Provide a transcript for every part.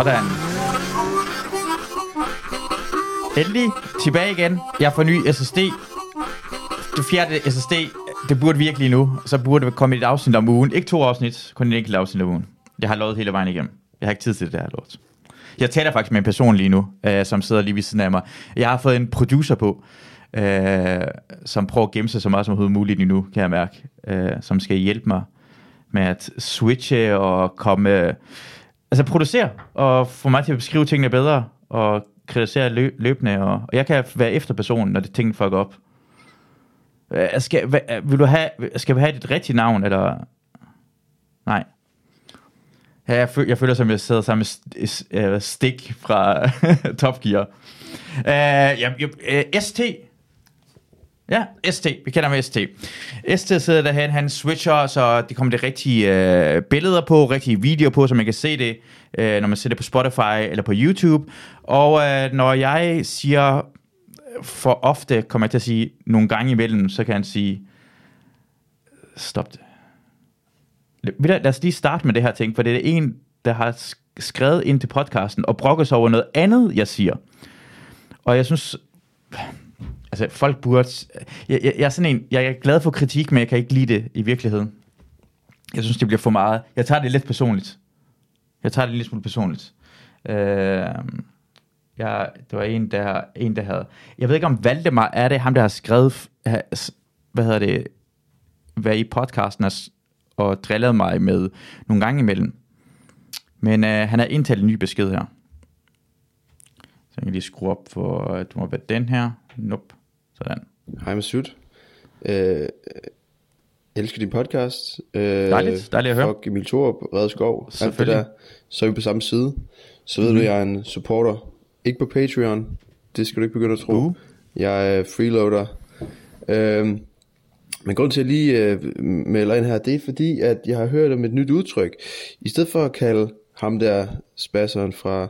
Sådan. Endelig tilbage igen. Jeg får ny SSD. Det fjerde SSD, det burde virkelig nu. Så burde det komme et afsnit om ugen. Ikke to afsnit, kun et enkelt afsnit om ugen. Jeg har lovet hele vejen igennem. Jeg har ikke tid til det der lort. Jeg taler faktisk med en person lige nu, øh, som sidder lige ved siden af mig. Jeg har fået en producer på, øh, som prøver at gemme sig så meget som overhovedet muligt lige nu, kan jeg mærke. Øh, som skal hjælpe mig med at switche og komme... Øh, altså producere og få mig til at beskrive tingene bedre og kritisere lø- løbende. Og, og jeg kan være efter personen, når det tingene fucker op. Øh, Skal, hvad, vil du have, skal vi have dit rigtige navn, eller... Nej. Ja, jeg, føl, jeg føler som, jeg sidder sammen med st- øh, Stik fra Top Gear. Øh, uh, ja, uh, øh, ST. Ja, ST. Vi kender med ST. ST sidder derhen, han switcher, så de kommer det rigtige øh, billeder på, rigtige videoer på, så man kan se det, øh, når man ser det på Spotify eller på YouTube. Og øh, når jeg siger øh, for ofte, kommer jeg til at sige nogle gange imellem, så kan han sige, stop det. Lad os lige starte med det her ting, for det er en, der har skrevet ind til podcasten og brokker sig over noget andet, jeg siger. Og jeg synes, altså folk burde, jeg, jeg, jeg er sådan en, jeg er glad for kritik, men jeg kan ikke lide det i virkeligheden. Jeg synes, det bliver for meget. Jeg tager det lidt personligt. Jeg tager det lidt smule personligt. Øh, jeg, det var en der, en, der havde... Jeg ved ikke, om Valdemar er det, ham, der har skrevet... Hvad hedder det? Hvad i podcasten er, og drillet mig med nogle gange imellem. Men øh, han har indtalt en ny besked her. Så jeg kan lige skrue op for... Du må være den her. Nope. Sådan. Hej Masud. Øh, elsker din podcast. Øh, Dejligt. Dejligt at høre. Fuck Emil Thorup, Red Skov. Selvfølgelig. der. Så er vi på samme side. Så ved Mhm. du, jeg er en supporter. Ikke på Patreon. Det skal du ikke begynde at tro. Uh. Jeg er freeloader. Øh, men grund til at jeg lige øh, melder ind her, det er fordi, at jeg har hørt om et nyt udtryk. I stedet for at kalde ham der spasseren fra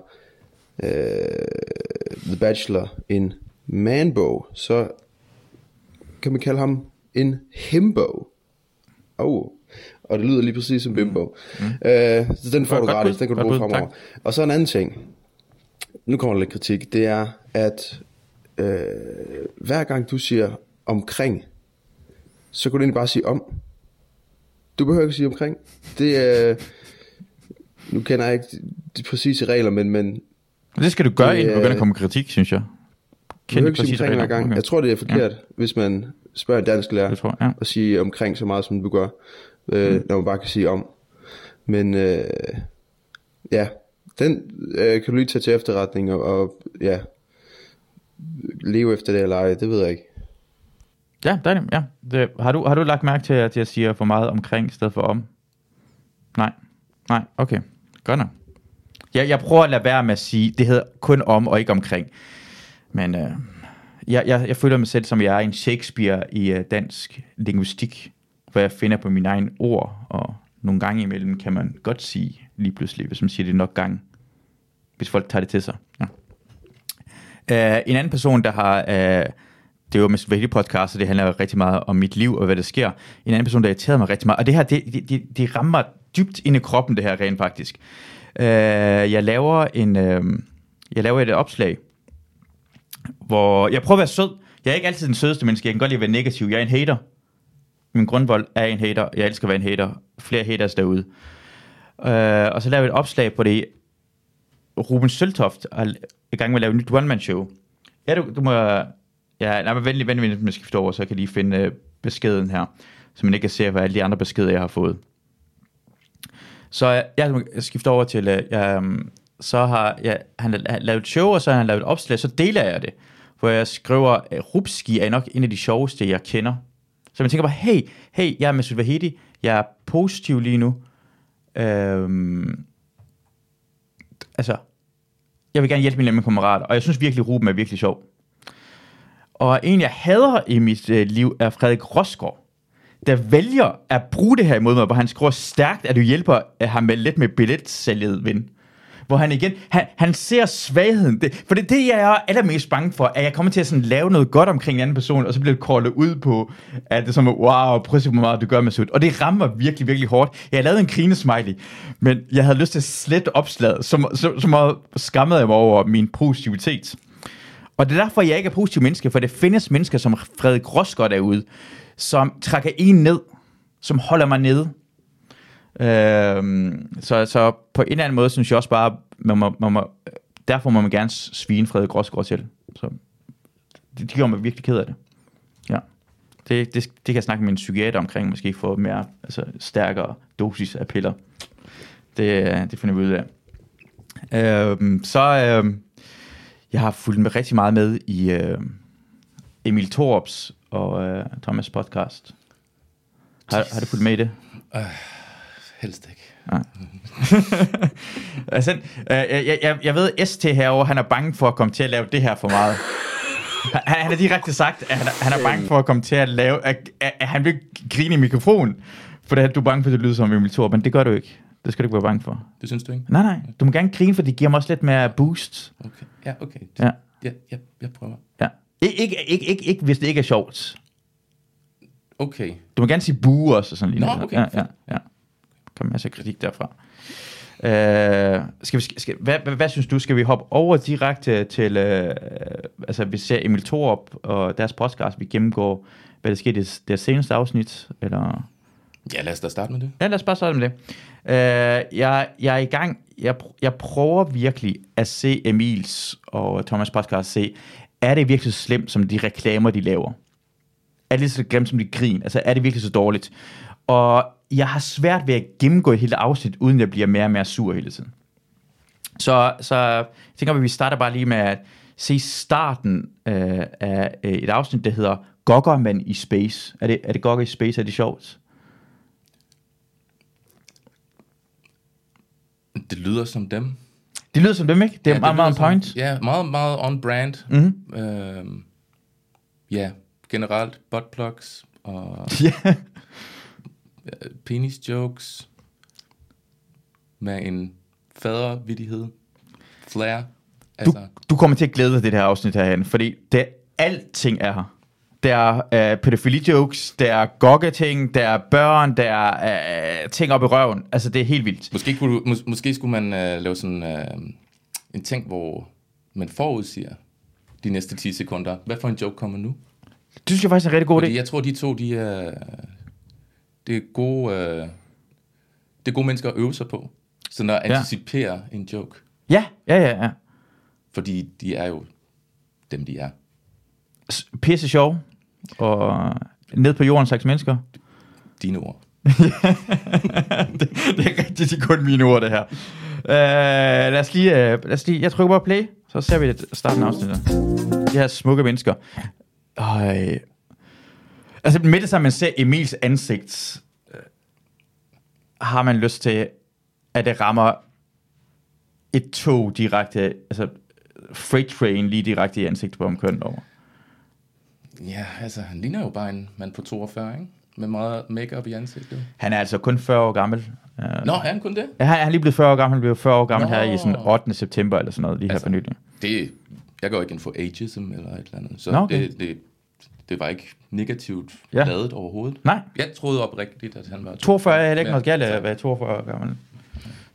øh, The Bachelor en manbo, så kan man kalde ham en himbo. Oh. Og det lyder lige præcis som bimbo. Mm. Øh, så den får Godt- du gratis, den kan du bruge fremover. Og så en anden ting. Nu kommer der lidt kritik. Det er, at øh, hver gang du siger omkring, så kan du egentlig bare sige om. Du behøver ikke at sige omkring. Det er... nu kender jeg ikke de, præcise regler, men, men Det skal du gøre, Det, inden du begynder øh, at komme kritik, synes jeg. Du Kend behøver de ikke sige præcise omkring hver gang. Okay. Jeg tror, det er forkert, ja. hvis man spørger en dansk lærer Det tror ja. at sige omkring så meget, som du gør, øh, mm. når man bare kan sige om. Men øh, ja, den øh, kan du lige tage til efterretning og, og ja, leve efter det eller ej, det ved jeg ikke. Ja, dejligt. Ja. Det, har, du, har du lagt mærke til, at jeg siger for meget omkring i stedet for om? Nej. Nej, okay. Godt nok. Jeg, jeg prøver at lade være med at sige, det hedder kun om og ikke omkring. Men øh, jeg, jeg, jeg føler mig selv som, jeg er en Shakespeare i øh, dansk linguistik, hvor jeg finder på mine egne ord, og nogle gange imellem kan man godt sige lige pludselig, hvis man siger det nok gange, hvis folk tager det til sig. Ja. Uh, en anden person, der har... Uh, det er jo med Vælge podcast, så det handler jo rigtig meget om mit liv og hvad der sker. En anden person, der irriterede mig rigtig meget, og det her, det, det, det, det rammer mig dybt ind i kroppen, det her rent faktisk. Uh, jeg laver en, uh, jeg laver et opslag, hvor jeg prøver at være sød. Jeg er ikke altid den sødeste menneske, jeg kan godt lide at være negativ. Jeg er en hater. Min grundvold er en hater. Jeg elsker at være en hater. Flere haters derude. Uh, og så laver jeg et opslag på det. Ruben Søltoft er i gang med at lave et nyt one-man-show. Ja, du, du må... Ja, nej, men venlig, venlig, venlig, man skifte over, så jeg kan lige finde øh, beskeden her, så man ikke kan se, hvad alle de andre beskeder, jeg har fået. Så jeg, jeg skifter over til, øh, jeg, um, så har jeg, han har lavet et show, og så har han lavet et opslag, så deler jeg det, hvor jeg skriver, at Rupski er nok en af de sjoveste, jeg kender. Så man tænker bare, hey, hey, jeg er Masoud Vahedi, jeg er positiv lige nu. Øhm, altså, jeg vil gerne hjælpe mine kammerater, og jeg synes virkelig, Ruben er virkelig sjov. Og en, jeg hader i mit øh, liv, er Frederik Rosgaard, der vælger at bruge det her imod mig, hvor han skriver stærkt, at du hjælper øh, ham med lidt med billetsalget, ven hvor han igen, han, han ser svagheden. Det, for det, det, jeg er allermest bange for, at jeg kommer til at sådan lave noget godt omkring en anden person, og så bliver det kortet ud på, at det er som, wow, prøv at se, hvor meget du gør med sødt. Og det rammer virkelig, virkelig hårdt. Jeg har lavet en grinesmiley, men jeg havde lyst til at slette opslaget, som, som, som skammede jeg mig over min positivitet. Og det er derfor, jeg ikke er positiv menneske, for det findes mennesker, som Frederik Rosgaard er ude, som trækker en ned, som holder mig nede. Øh, så, så på en eller anden måde synes jeg også bare, man må, man må, derfor må man gerne svine Frederik Rosgaard til. Så det, det gjorde mig virkelig ked af det. Ja. Det, det, det kan jeg snakke med en psykiater omkring, måske få mere altså, stærkere dosis af piller. Det, det finder vi ud af. Øh, så øh, jeg har fulgt med rigtig meget med i øh, Emil Torps og øh, Thomas podcast. Har, har du fulgt med i det? Øh helst ikke. altså, øh, jeg, jeg, jeg ved, ST herovre, han er bange for at komme til at lave det her for meget. Han, han har direkte sagt, at han, han er bange for at komme til at lave, at, at, at han vil grine i mikrofonen, for det, du er bange for, at det lyder som Emil Thor, men det gør du ikke. Det skal du ikke være bange for. Det synes du ikke? Nej, nej. Du må gerne grine, for det giver mig også lidt mere boost. Okay. Ja, okay. Ja. Ja, ja, jeg prøver. Ja. Ikke, ikke, ikke, ikke, ikke, hvis det ikke er sjovt. Okay. Du må gerne sige bue også og sådan lige Nå, noget. okay, ja, ja, fedt. Ja. Kom en masse kritik derfra. Uh, skal vi, skal, hvad, hvad, hvad, synes du? Skal vi hoppe over direkte til, uh, altså vi ser Emil Thorup og deres podcast, vi gennemgår, hvad der skete i det seneste afsnit, eller... Ja, lad os da starte med det. Ja, lad os bare starte med det. Uh, jeg, jeg er i gang, jeg, jeg prøver virkelig at se Emils og Thomas podcast, se, er det virkelig så slemt, som de reklamer, de laver? Er det så grimt, som de grin? Altså, er det virkelig så dårligt? Og jeg har svært ved at gennemgå et helt afsnit, uden at jeg bliver mere og mere sur hele tiden. Så, så jeg tænker, at vi starter bare lige med at se starten øh, af øh, et afsnit, der hedder Goggerman i Space. Er det, er det Gogger i Space? Er det sjovt? Det lyder som dem. Det lyder som dem, ikke? Det er ja, meget, meget on lyder point. Som, ja, meget, meget on brand. Mhm. Øhm, ja, generelt buttplugs og Ja. Øh, penis jokes med en fadervittighed. Flair. Du, Altså, du kommer til at glæde dig det her afsnit herhen, fordi det, alting er her. Der er uh, pædofili-jokes, der er gogge-ting, der er børn, der er uh, ting op i røven. Altså, det er helt vildt. måske, kunne du, mås- måske skulle man øh, lave sådan øh, en ting, hvor man forudsiger de næste 10 sekunder. Hvad for en joke kommer nu? Det synes jeg faktisk er en rigtig god idé. jeg tror, de to, de er, det er gode, øh, det er gode mennesker at øve sig på. Sådan at Ja. anticipere en joke. Ja, ja, ja, ja. Fordi de er jo dem, de er. Pisse sjov. Og ned på jorden slags mennesker. Dine ord. det, det er rigtigt, det er kun mine ord, det her. Uh, lad, os lige, uh, lad os lige, jeg trykker på play, så ser vi det starten af afsnittet. De her smukke mennesker. Øj. Altså med det samme, man ser Emils ansigt, øh, har man lyst til, at det rammer et tog direkte, altså freight train lige direkte i ansigtet på ham kønt over. Ja, altså, han ligner jo bare en mand på 42, ikke? Med meget makeup i ansigtet. Han er altså kun 40 år gammel. Uh, Nå, er han kun det? Ja, han, han er lige blevet 40 år gammel. Han blev 40 år gammel Nå. her i sådan 8. september eller sådan noget, lige Altså, her for nylig. Det, jeg går ikke ind for ageism eller et eller andet. Så Nå, okay. det, det, det var ikke negativt Ja. lavet overhovedet. Nej, Jeg troede oprigtigt, at han var... 42 er heller ikke noget galt at være 42 år gammel.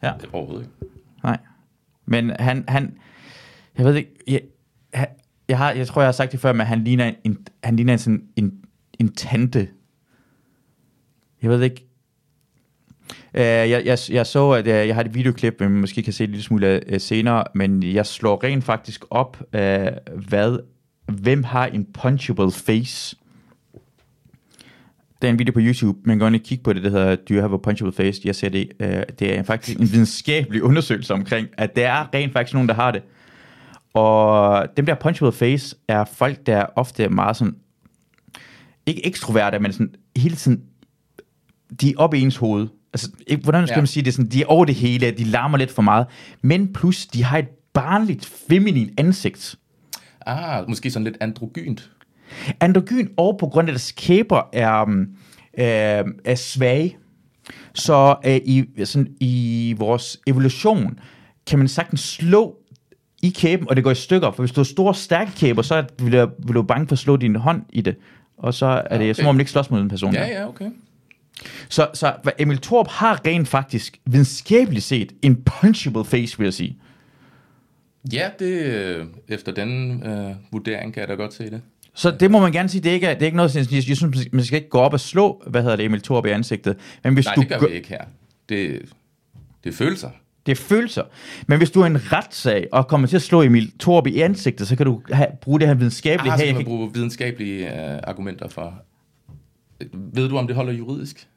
Ja, Overhovedet ikke. nej. Men han, han jeg ved ikke, jeg, han, jeg, har, jeg tror, jeg har sagt det før, men han ligner en, han ligner en, sådan en, en tante. Jeg ved ikke. Uh, jeg, jeg, jeg så, at uh, jeg har et videoklip, man måske kan se en lille smule uh, senere, men jeg slår rent faktisk op, uh, hvad, hvem har en punchable face? Der er en video på YouTube, man kan godt kigge på det, der hedder Do you have a punchable face? Jeg ser det, uh, det er faktisk en videnskabelig undersøgelse omkring, at der er rent faktisk nogen, der har det. Og dem der punchable face er folk, der er ofte meget sådan, ikke ekstroverte, men sådan hele tiden, de er oppe i ens hoved. Altså, ikke, hvordan skal Ja. man sige det? Sådan, de er over det hele, de larmer lidt for meget. Men plus, de har et barnligt, feminin ansigt. Ah, måske sådan lidt androgynt. Androgyn og på grund af deres kæber er, um, øh, er svage. Så øh, i, sådan, i vores evolution kan man sagtens slå i kæben, og det går i stykker. For hvis du har store, stærke kæber, så vil du, vil du bange for at slå din hånd i det. Og så er det, Okay. så må man ikke slås mod den person. Ja, ja, okay. Så, så Emil Torp har rent faktisk videnskabeligt set en punchable face, vil jeg sige. Ja, det, øh, efter den øh, vurdering kan jeg da godt se det. Så det må man gerne sige, det er ikke, det er ikke noget, jeg, jeg synes, man skal ikke gå op og slå, hvad hedder det, Emil Torp i ansigtet. Men hvis Nej, du det gør vi ikke her. Det, det er følelser. Det er følelser. Men hvis du er en retssag og kommer til at slå Emil Torp i ansigtet, så kan du have, bruge det her videnskabelige Ah, så kan man bruge videnskabelige øh, argumenter for. Ved du, om det holder juridisk?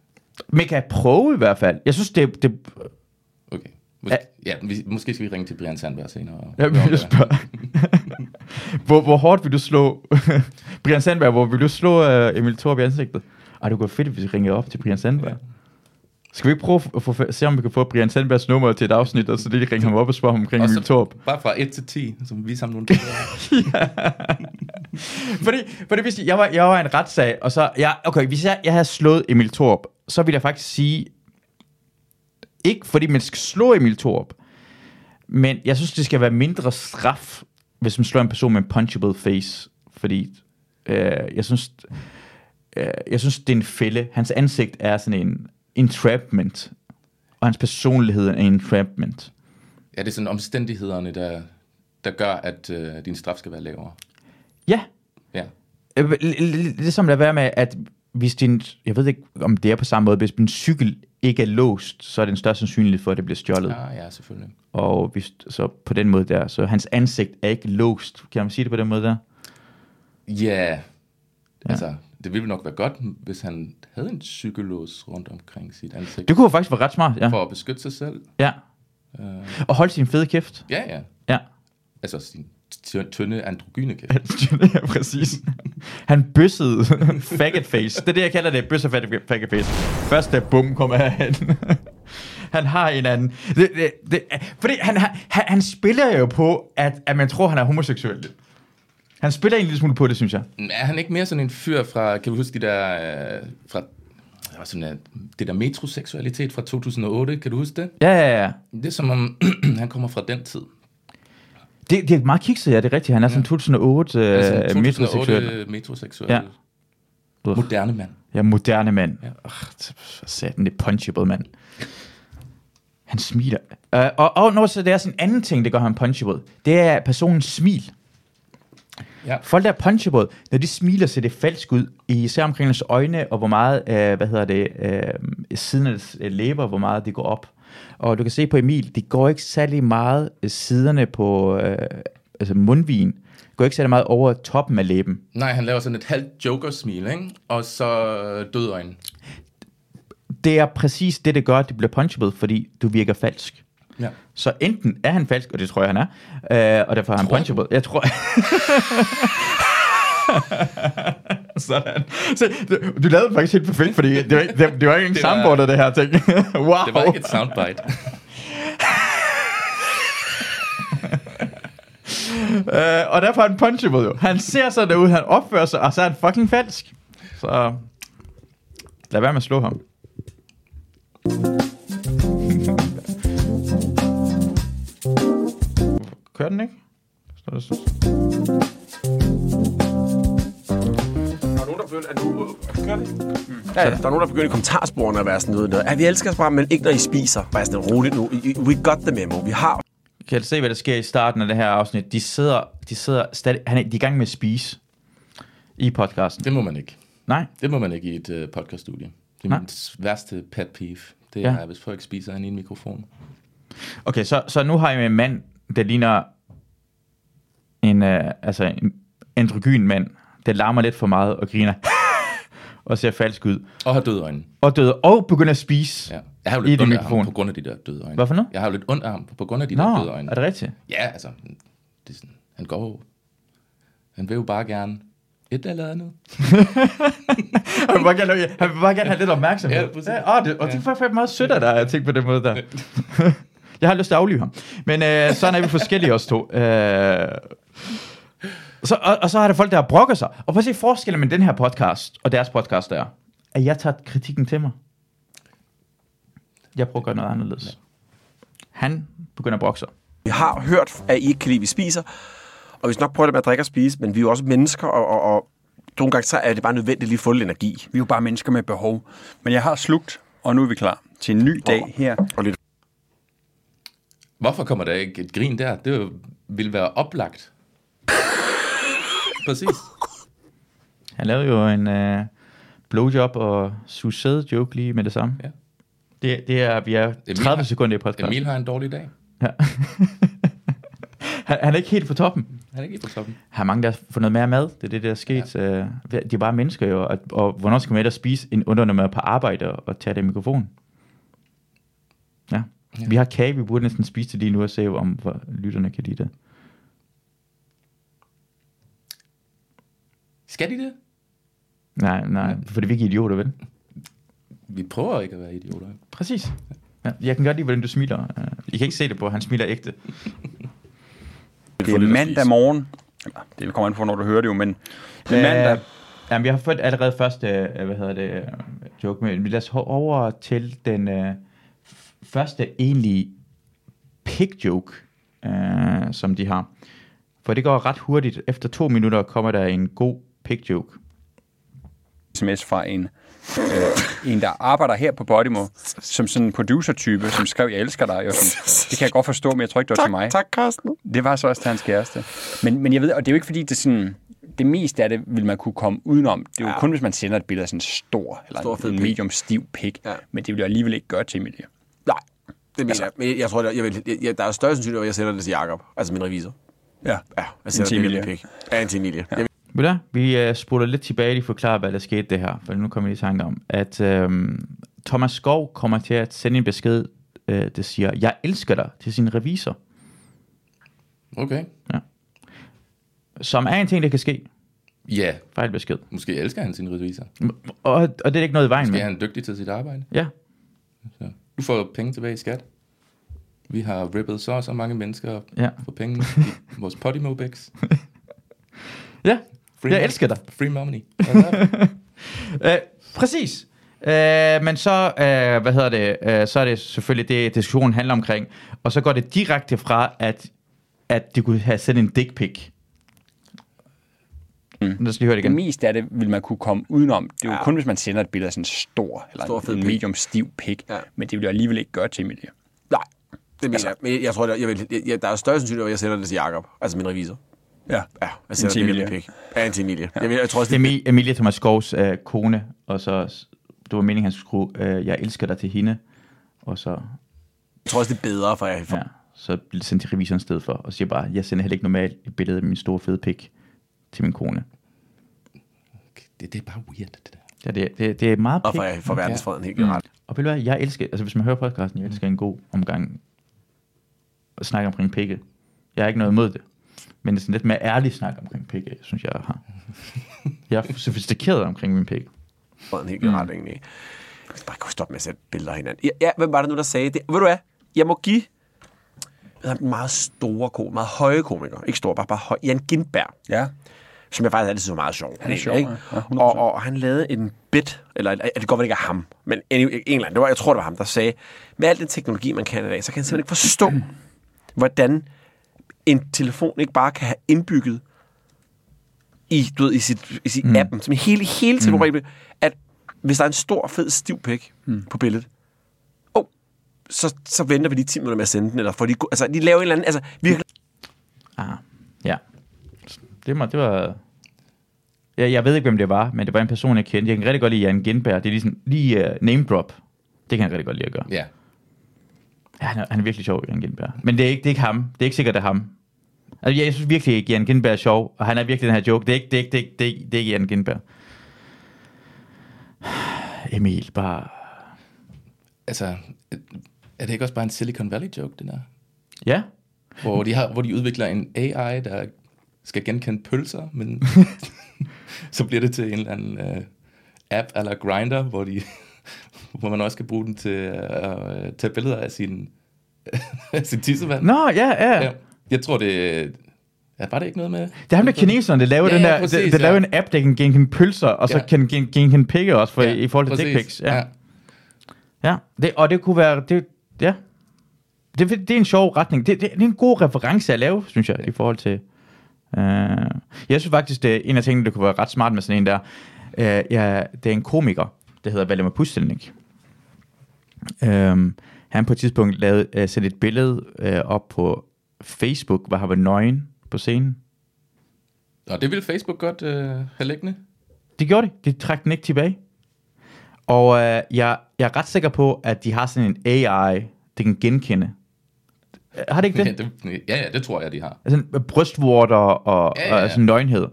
Man kan prøve i hvert fald. Jeg synes, det, det. Måske, ja, vi, måske skal vi ringe til Brian Sandberg senere. og jeg om vil det. spørge. hvor, hvor hårdt vil du slå Brian Sandberg? Hvor vil du slå uh, Emil Torp i ansigtet? Ej, det kunne være fedt, hvis vi ringede op til Brian Sandberg. Skal vi ikke prøve at få, se, om vi kan få Brian Sandbergs nummer til et afsnit, og så lige ringe ham op og spørge ham omkring Emil Torp? Bare fra 1 til 10, så vi sammen nogle billeder. fordi, fordi hvis jeg var, jeg var en retssag, og så, jeg, okay, hvis jeg, jeg havde slået Emil Torp, så ville jeg faktisk sige, ikke fordi man skal slå Emil Torp, men jeg synes, det skal være mindre straf, hvis man slår en person med en punchable face, fordi øh, jeg synes, øh, jeg synes, det er en fælde. Hans ansigt er sådan en entrapment, og hans personlighed er en entrapment. Ja, det er sådan omstændighederne, der, der gør, at øh, din straf skal være lavere. Ja, Ja. Øh, l- l- Det er som at være med, at hvis din, jeg ved ikke, om det er på samme måde, hvis din cykel ikke er låst, så er den største sandsynlighed for, at det bliver stjålet. Ja. Ah, ja, selvfølgelig. Og hvis, så på den måde der, så hans ansigt er ikke låst. Kan man sige det på den måde der? Ja, altså, det ville nok være godt, hvis han havde en cykellås rundt omkring sit ansigt. Det kunne faktisk være ret smart, ja. For at beskytte sig selv. ja. Øh, Og holde sin fede kæft. ja, ja. Ja. Altså sin tynde androgyne kæft. ja, præcis. Han bøssede faggot face. Det er det, jeg kalder det, bøsser faggot face. Første bum kommer han. han har en anden... Det, det, det, fordi han, han, han spiller jo på, at, at man tror, han er homoseksuel. Han spiller en lille smule på det, synes jeg. Er han ikke mere sådan en fyr fra, kan du huske de der, øh, fra der var sådan, øh, det der metroseksualitet fra 2008, kan du huske det? Ja, ja, ja. Det er som om, han kommer fra den tid. Det, det er meget kikset, ja, det er rigtigt. Han er sådan 2008 øh, Altså, 2008 metroseksuel. metroseksuel. Ja. Ja. Moderne mand. Ja, moderne mand. Ja. Ja. Oh, satan, det er punchable, mand. Han smiler. Uh, og, og når så det er sådan en anden ting, det gør ham punchable, det er personens smil. Ja. Folk, der er punchable, når de smiler, ser det falsk ud. Især omkring deres øjne, og hvor meget, øh, hvad hedder det, øh, siden af deres øh, læber, hvor meget det går op. Og du kan se på Emil, det går ikke særlig meget øh, siderne på øh, altså mundvin. Det går ikke særlig meget over toppen af læben. Nej, han laver sådan et halvt joker-smil, ikke? Og så øh, død øjne. Det er præcis det, det gør, at det bliver punchable, fordi du virker falsk. Ja. Så enten er han falsk, og det tror jeg, han er, øh, og derfor er han punchable. Jeg tror... Sådan. Så, du, du lavede faktisk helt perfekt, fordi det var, ikke- det, det var ikke en soundboard af det her ting. wow. Det var ikke et soundbite. Øh, og derfor er han punchable jo. Han ser sådan ud, han opfører sig, og så er han fucking falsk. Så lad være med at slå ham. Kører den ikke? Står der så- Der er nogen, der begynder, at nu, kører det? Ja, ja, der er nogen, der begynder i kommentarsporene at være sådan noget. Ja, vi elsker os bare, men ikke når I spiser. Bare sådan roligt nu. We got the memo. Vi har Kan du se, hvad der sker i starten af det her afsnit? De sidder, de sidder stadig, han er, de er i gang med at spise i podcasten. Det må man ikke. Nej, Det må man ikke i et uh, podcaststudie. Det er Nej. min værste pet peeve. Det Ja. er, hvis folk spiser ind i en mikrofon. Okay, så, så nu har jeg en mand, der ligner en, uh, altså en androgyn mand, der larmer lidt for meget og griner og ser falsk ud. Og har døde øjne. Og døde og begynder at spise. Ja. Jeg har jo lidt ondt af ham på grund af de der døde øjne. Hvad for noget? Jeg har jo lidt ondt af ham på grund af de Nå, der døde øjne. er det rigtigt? Ja, altså, det er sådan, han går jo. Han vil jo bare gerne et eller andet. Han vil bare gerne, han vil bare gerne have lidt opmærksomhed. Ja, præcis. Ja, åh, det, og det er faktisk meget sødt af dig, at tænke på den måde der. jeg har lyst til at aflive ham. Men øh, sådan er vi forskellige os to. Øh, så, og, og, så er der folk, der brokker sig. Og prøv at se forskellen med den her podcast og deres podcast der. At jeg tager kritikken til mig. Jeg prøver at gøre noget anderledes. han begynder at brokke sig. Vi har hørt, at I ikke kan lide, at vi spiser, og vi skal nok prøve det med at drikke og spise, men vi er jo også mennesker, og, og, og nogle gange så er det bare nødvendigt lige at få lidt energi. Vi er jo bare mennesker med behov. Men jeg har slugt, og nu er vi klar til en ny dag her. Og lidt Hvorfor kommer der ikke et grin der? Det ville være oplagt. Præcis. Han lavede jo en øh, blowjob og suicide joke lige med det samme. Ja. Det, det er, vi er 30 har- sekunder i podcast. Emil har en dårlig dag. Ja. han, han er ikke helt på toppen. Han er ikke helt på toppen. Har mange, der har noget mere mad. Det er det, der er sket. Ja. De er bare mennesker jo. Og, og hvornår skal man ellers spise en under, når man er på arbejde og, og tage det mikrofon? Ja. ja. Vi har kage, vi burde næsten spise det lige nu og se, om hvor lytterne kan lide det. Skal de det? Nej, nej, for det er vi ikke idioter, vel? Vi prøver ikke at være idioter. Præcis. Ja, jeg kan godt lide, hvordan du smiler. Øh, I kan ikke se det på, han smiler ægte. Det er mandag morgen. Det kommer an på, når du hører det jo, men det er mandag. Øh, jamen, vi har fået allerede første, øh, hvad hedder det, joke med. Men lad os over til den øh, første egentlige pig joke, øh, som de har. For det går ret hurtigt. Efter to minutter kommer der en god pig joke. sms fra en, øh, en, der arbejder her på Podimo, som sådan en producer-type, som skrev, jeg elsker dig. Og sådan, det kan jeg godt forstå, men jeg tror ikke, det var til mig. Tak, Carsten. Det var så også til hans kæreste. Men, men jeg ved, og det er jo ikke fordi, det er sådan, det meste af det vil man kunne komme udenom. Det er jo ja. Kun, hvis man sender et billede af sådan en stor, eller Stor, en pik. medium stiv pik. Ja. Men det vil jeg alligevel ikke gøre til Emilie. Nej, det mener altså, jeg. Men jeg tror, jeg, jeg vil, jeg, jeg, der er større sandsynlighed, at jeg sender det til Jakob, altså min revisor. Ja. Ja, jeg End sender til det Emilie. Emilie. Ja, en til Emilie. Ja. Du hvad? Vi uh, spoler lidt tilbage, lige forklarer, hvad der skete det her. For nu kommer jeg lige i tanke om, at øhm, Thomas Skov kommer til at sende en besked, øh, der siger, jeg elsker dig, til sin revisor. Okay. Som er en ting, der kan ske. Ja, Fejl besked. måske elsker han sin revisor. Og, og det er ikke noget i vejen Måske med. er han dygtig til sit arbejde. Ja, Så. Du får penge tilbage i skat. Vi har rippet så og så mange mennesker ja. for penge i vores Podimo-bæks. Ja, Free jeg elsker dig. Free money. Det? Øh, præcis. Øh, men så, øh, hvad hedder det, øh, så er det selvfølgelig det, diskussionen handler omkring. Og så går det direkte fra, at, at de kunne have sendt en dick pic. Mm. Lad os lige høre det Det igen. meste af det vil man kunne komme udenom. Det er jo Ja. kun, hvis man sender et billede af sådan en stor, eller Stor, en medium stiv pik. Ja. Men det vil jeg alligevel ikke gøre til Emilie. Nej, det mener jeg. Men jeg tror, jeg, jeg vil, jeg, jeg, der er større sandsynlighed, at jeg sender det til Jakob, altså min revisor. Ja. Ja, til det Emilie. Emilie. Pik. Ja, en til Emilie. Ja. Jeg, vil- jeg tror også, det, Emi- Emilie Thomas Skovs øh, kone, og så, det var meningen, han skulle øh, jeg elsker dig til hende. Og så, jeg tror også, det er bedre, for jeg... For, ja, så bliver det sendt til revisoren i stedet for, og siger bare, jeg sender heller ikke normalt et billede af min store fede pik til min kone. Det, det er bare weird, det der. Ja, det, det, det er meget og pik. for, for verdensfreden helt generelt. Og ved du hvad, jeg elsker, altså hvis man hører podcasten, jeg elsker en god omgang at snakke omkring pikke. Jeg har ikke noget imod det. Men det er sådan lidt mere ærlig snak omkring pikke, synes jeg har. Jeg er sofistikeret omkring min pikke. Freden helt generelt, mm. egentlig. Jeg skal bare kunne stoppe med at sætte billeder af hinanden. Ja, ja, hvem var det nu, der sagde det? Ved du hvad? Jeg må give den meget store ko, meget høje komiker. Ikke stor, bare, bare høj. Jan Gindberg. Ja. som jeg faktisk altid så meget sjov. Han er sjov, ikke? ja. Ja, 100%. og, og, han lavede en bit, eller det kan godt det ikke er ham, men en, en eller anden, det var, jeg tror, det var ham, der sagde, med al den teknologi, man kan i dag, så kan han simpelthen ikke forstå, hvordan en telefon ikke bare kan have indbygget i, du ved, i sit, i sit mm. appen, som hele, hele tiden, mm. at hvis der er en stor, fed, stiv pæk mm. på billedet, oh, så, så venter vi lige 10 minutter med at sende den, eller for de, altså, de laver en eller anden, altså, virkelig, Ah, ja. Det var, det var... Jeg, jeg ved ikke, hvem det var, men det var en person, jeg kendte. Jeg kan rigtig godt lide Jan Gindberg. Det er ligesom lige uh, name drop. Det kan jeg rigtig godt lide at gøre. Ja. Ja, han, er, han er virkelig sjov, Jan Gindberg. Men det er ikke, det er ikke ham. Det er ikke sikkert, det er ham. Altså, jeg synes virkelig ikke, Jan Gindberg er sjov, og han er virkelig den her joke. Det er ikke, det er ikke, det er ikke, det er ikke, det er ikke Jan Gindberg. Emil, bare... Altså, er det ikke også bare en Silicon Valley joke, det der? Ja, Hvor de, har, hvor de udvikler en AI, der skal genkende pølser, men så bliver det til en eller anden uh, app eller Grinder, hvor, de, hvor man også skal bruge den til at uh, tage billeder af sin, sin tissevand. Nå, ja, ja. Ja, jeg tror, det... Ja, var det ikke noget med... Det er ham der kineserne, der laver Ja, den ja, der, præcis, der, der ja. laver en app, der kan genkende pølser, og så Ja. kan gen- genkende pikke også, for, Ja, i forhold til dick pics. Ja. ja. Det, og det kunne være, det, ja. det, det er en sjov retning. Det, det, det er en god reference at lave, synes jeg, i forhold til... Uh, jeg synes faktisk, det er en af tingene, der kunne være ret smart med sådan en der. Uh, ja, det er en komiker, der hedder Valdemar Pustelnik. Um, han på et tidspunkt lavede, uh, sætte et billede uh, op på Facebook, hvor han var nøgen på scenen. Og det ville Facebook godt øh, have liggende. Det gjorde de. De trak den ikke tilbage. Og uh, jeg, jeg er ret sikker på, at de har sådan en AI, det kan genkende. Har det ikke det? Ja, det, ja, ja, det tror jeg, de har. Altså brystvorter og, Ja, ja, ja, ja. ja. og sådan nøgenhed.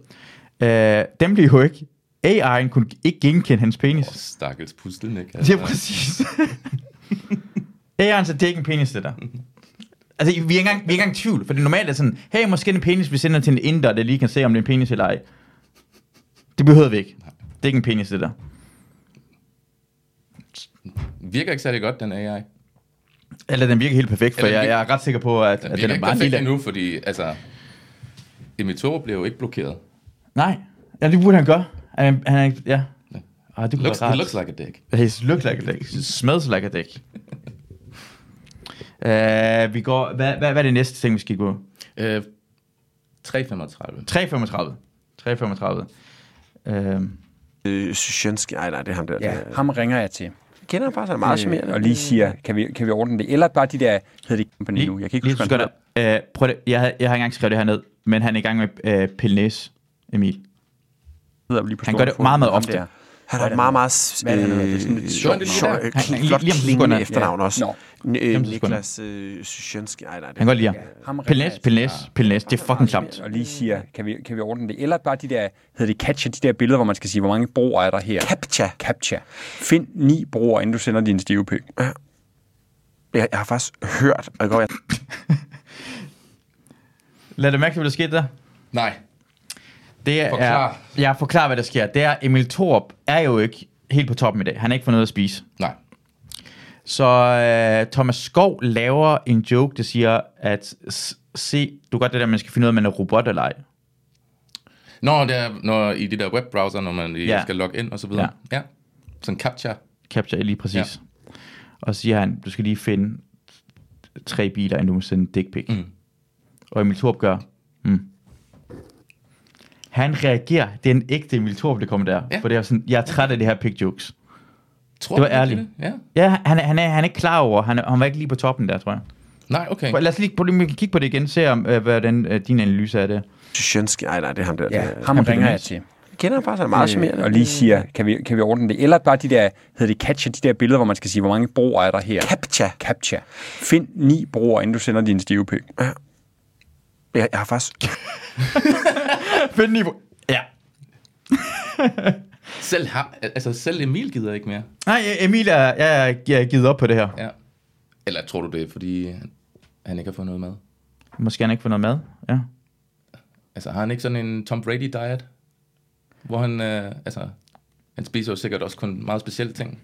Uh, dem bliver jo ikke... AI'en kunne ikke genkende hans penis. Åh, stakkels pustelnik. Det er præcis. AI'en så det er ikke en penis, det der. Altså, vi er ikke engang, vi er ikke engang i tvivl, for det normalt er sådan, hey, måske en penis, vi sender til en inder, der lige kan se, om det er en penis eller ej. Det behøver vi ikke. Det er ikke en penis, det der. Virker ikke særlig godt, den AI. Eller den virker helt perfekt, for Eller den jeg, jeg er ret sikker på, at, Den at den er bare en perfekt lille... endnu, fordi altså, Emil Thorup blev jo ikke blokeret. Nej, ja, det burde han gøre. Han, han er ja. Ah, det kunne Looks, være it looks like a dick. It looks like a dick. It smells like a dick. Uh, vi går, hvad, hvad, hvad er det næste ting, vi skal gå? Øh, 3,35. 3.35. 3.35. Uh, Øh, Sjønski, nej, nej, det er ham der. Ja, der. ham ringer jeg til. Jeg kender ham bare, så er meget charmerende. Øh, og lige siger, kan vi, kan vi ordne det? Eller bare de der, hedder det company nu? Jeg kan ikke lige, huske, hvad han uh, prøv det. Jeg, har- jeg har ikke engang skrevet det her ned, men han er i gang med uh, Pilnæs, Emil. hedder lige på Han gør det meget, meget ofte. Han har et meget, meget er er er øh, kling- flot klingende efternavn også. Øh. Niklas øh, Sjønski, nej, nej. Han kan godt lide ham. Jeg Pilnæs, Pilnæs. Det er fucking klamt. Og lige siger, kan vi, kan vi ordne det? Eller bare de der, hedder det capture, de der billeder, hvor man skal sige, hvor mange broer er der her? Captcha. Capture. Find ni broer, inden du sender din stive pik. Jeg, jeg har faktisk hørt, og jeg går, jeg, Lad det mærke, hvad der skete der. Nej. Det er, Forklar. jeg forklarer, hvad der sker. Det er, Emil Thorup er jo ikke helt på toppen i dag. Han har ikke fået noget at spise. Nej. Så øh, Thomas Skov laver en joke, der siger, at se, du godt det der, man skal finde ud af, om man er robot eller ej. Når, det er, når i de der webbrowser, når man Ja. ja. skal logge ind og så videre. Ja. ja. Sådan capture. Capture lige præcis. Ja. Og så siger han, du skal lige finde tre biler, inden du må sende en dick pic. Mm. Og Emil Thorup gør, mm. Han reagerer, det er en ægte Emil Thorup, der kommer der. Ja. For det er sådan, jeg er træt af det her pic jokes. Tror Det var ærligt. det? Ja. Ja, han, er- han, er, han er ikke klar over, han, er, han var ikke lige på toppen der, tror jeg. Nej, okay. Lad os lige kigge på det igen, se om, øh, hvordan øh, din analyse er det. Sjønski, nej, nej, det er ham der. Ja, der- ham han ringer jeg til. Jeg kender ham bare, så er meget charmerende. Øh, og lige siger, kan vi, kan vi ordne det? Eller bare de der, hedder det capture, de der billeder, hvor man skal sige, hvor mange broer er der her? Captcha. Capture. Find ni broer, inden du sender din stive pik. Jeg, jeg har faktisk Find niveau. Ja. Selv, har, altså, selv Emil gider ikke mere. Nej, Emil er, jeg er, jeg er givet op på det her. Ja. Eller tror du det er, fordi han ikke har fået noget mad? Måske han ikke får noget mad. Ja. Altså, har han ikke sådan en Tom Brady-diet? Hvor han, øh, altså, han spiser jo sikkert også kun meget specielle ting.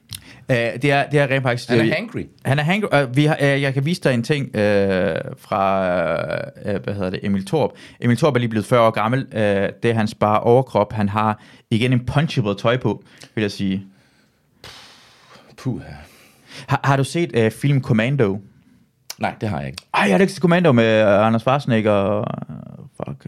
Uh, det, er, det er rent faktisk... Han er det- hangry. Han er hangry. Uh, vi har, uh, jeg kan vise dig en ting uh, fra, uh, hvad hedder det, Emil Torp. Emil Torp er lige blevet 40 år gammel. Uh, det er hans bare overkrop. Han har igen en punchable tøj på, vil jeg sige. Puh. Har, har du set uh, film Commando? Nej, det har jeg ikke. Ej, jeg har ikke set Commando med Anders Schwarzenegger og... Fuck.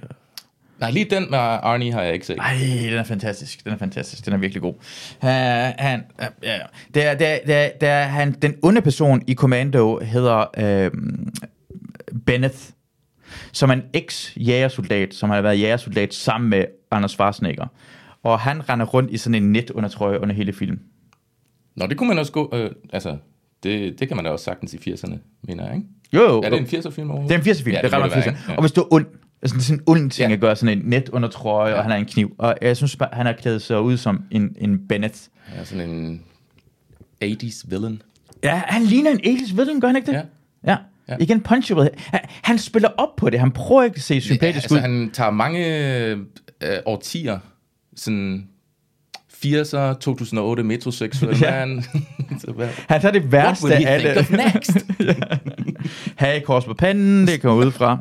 Nej, lige den med Arnie har jeg ikke set. Ej, den er fantastisk. Den er fantastisk. Den er virkelig god. Uh, han, uh, ja, ja. det er, det er, det er, det er, han, den onde person i Commando hedder uh, Benneth, som er en eks-jægersoldat, som har været jægersoldat sammen med Anders Schwarzenegger. Og han render rundt i sådan en net under trøje under hele filmen. Nå, det kunne man også gå... Øh, altså, det, det kan man da også sagtens i 80'erne, mener jeg, ikke? Jo, jo. Er det en 80'er film overhovedet? Det er en 80'er film. Ja, det det, er må ret det meget være, 80'er. ikke? Ja. Og hvis du er ond, altså sådan en ond ting Ja. at gøre, sådan en net under trøje, Ja. og han har en kniv. Og jeg synes bare, han har klædet sig ud som en, en Bennett. Ja, sådan en 80's villain. Ja, han ligner en 80's villain, gør han ikke det? Ja. Ja. Ja. Igen punchable. Han, han spiller op på det. Han prøver ikke at se sympatisk ja, altså, ud. han tager mange øh, årtier, sådan 80'er, 2008 metroseksuel Ja. hvad- Han tager det værste af det. next? Hagekors på panden, det kommer ud fra.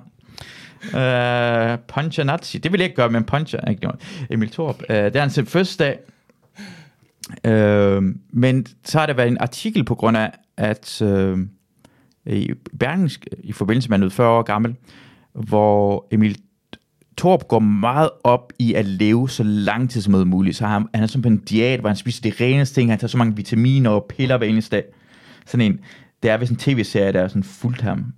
Øh, uh, puncher Nazi. Det vil jeg ikke gøre med en puncher. Ikke noget. Emil Thorup. Uh, det er hans fødselsdag. Uh, øh, men så har der været en artikel på grund af, at uh, i Bergensk, i forbindelse med at han er 40 år gammel, hvor Emil Torp går meget op i at leve så lang tid som muligt. Så han, han er sådan på en diæt, hvor han spiser det reneste ting. Han tager så mange vitaminer og piller hver eneste dag. Sådan en, det er vist en tv-serie, der er sådan fuldt ham.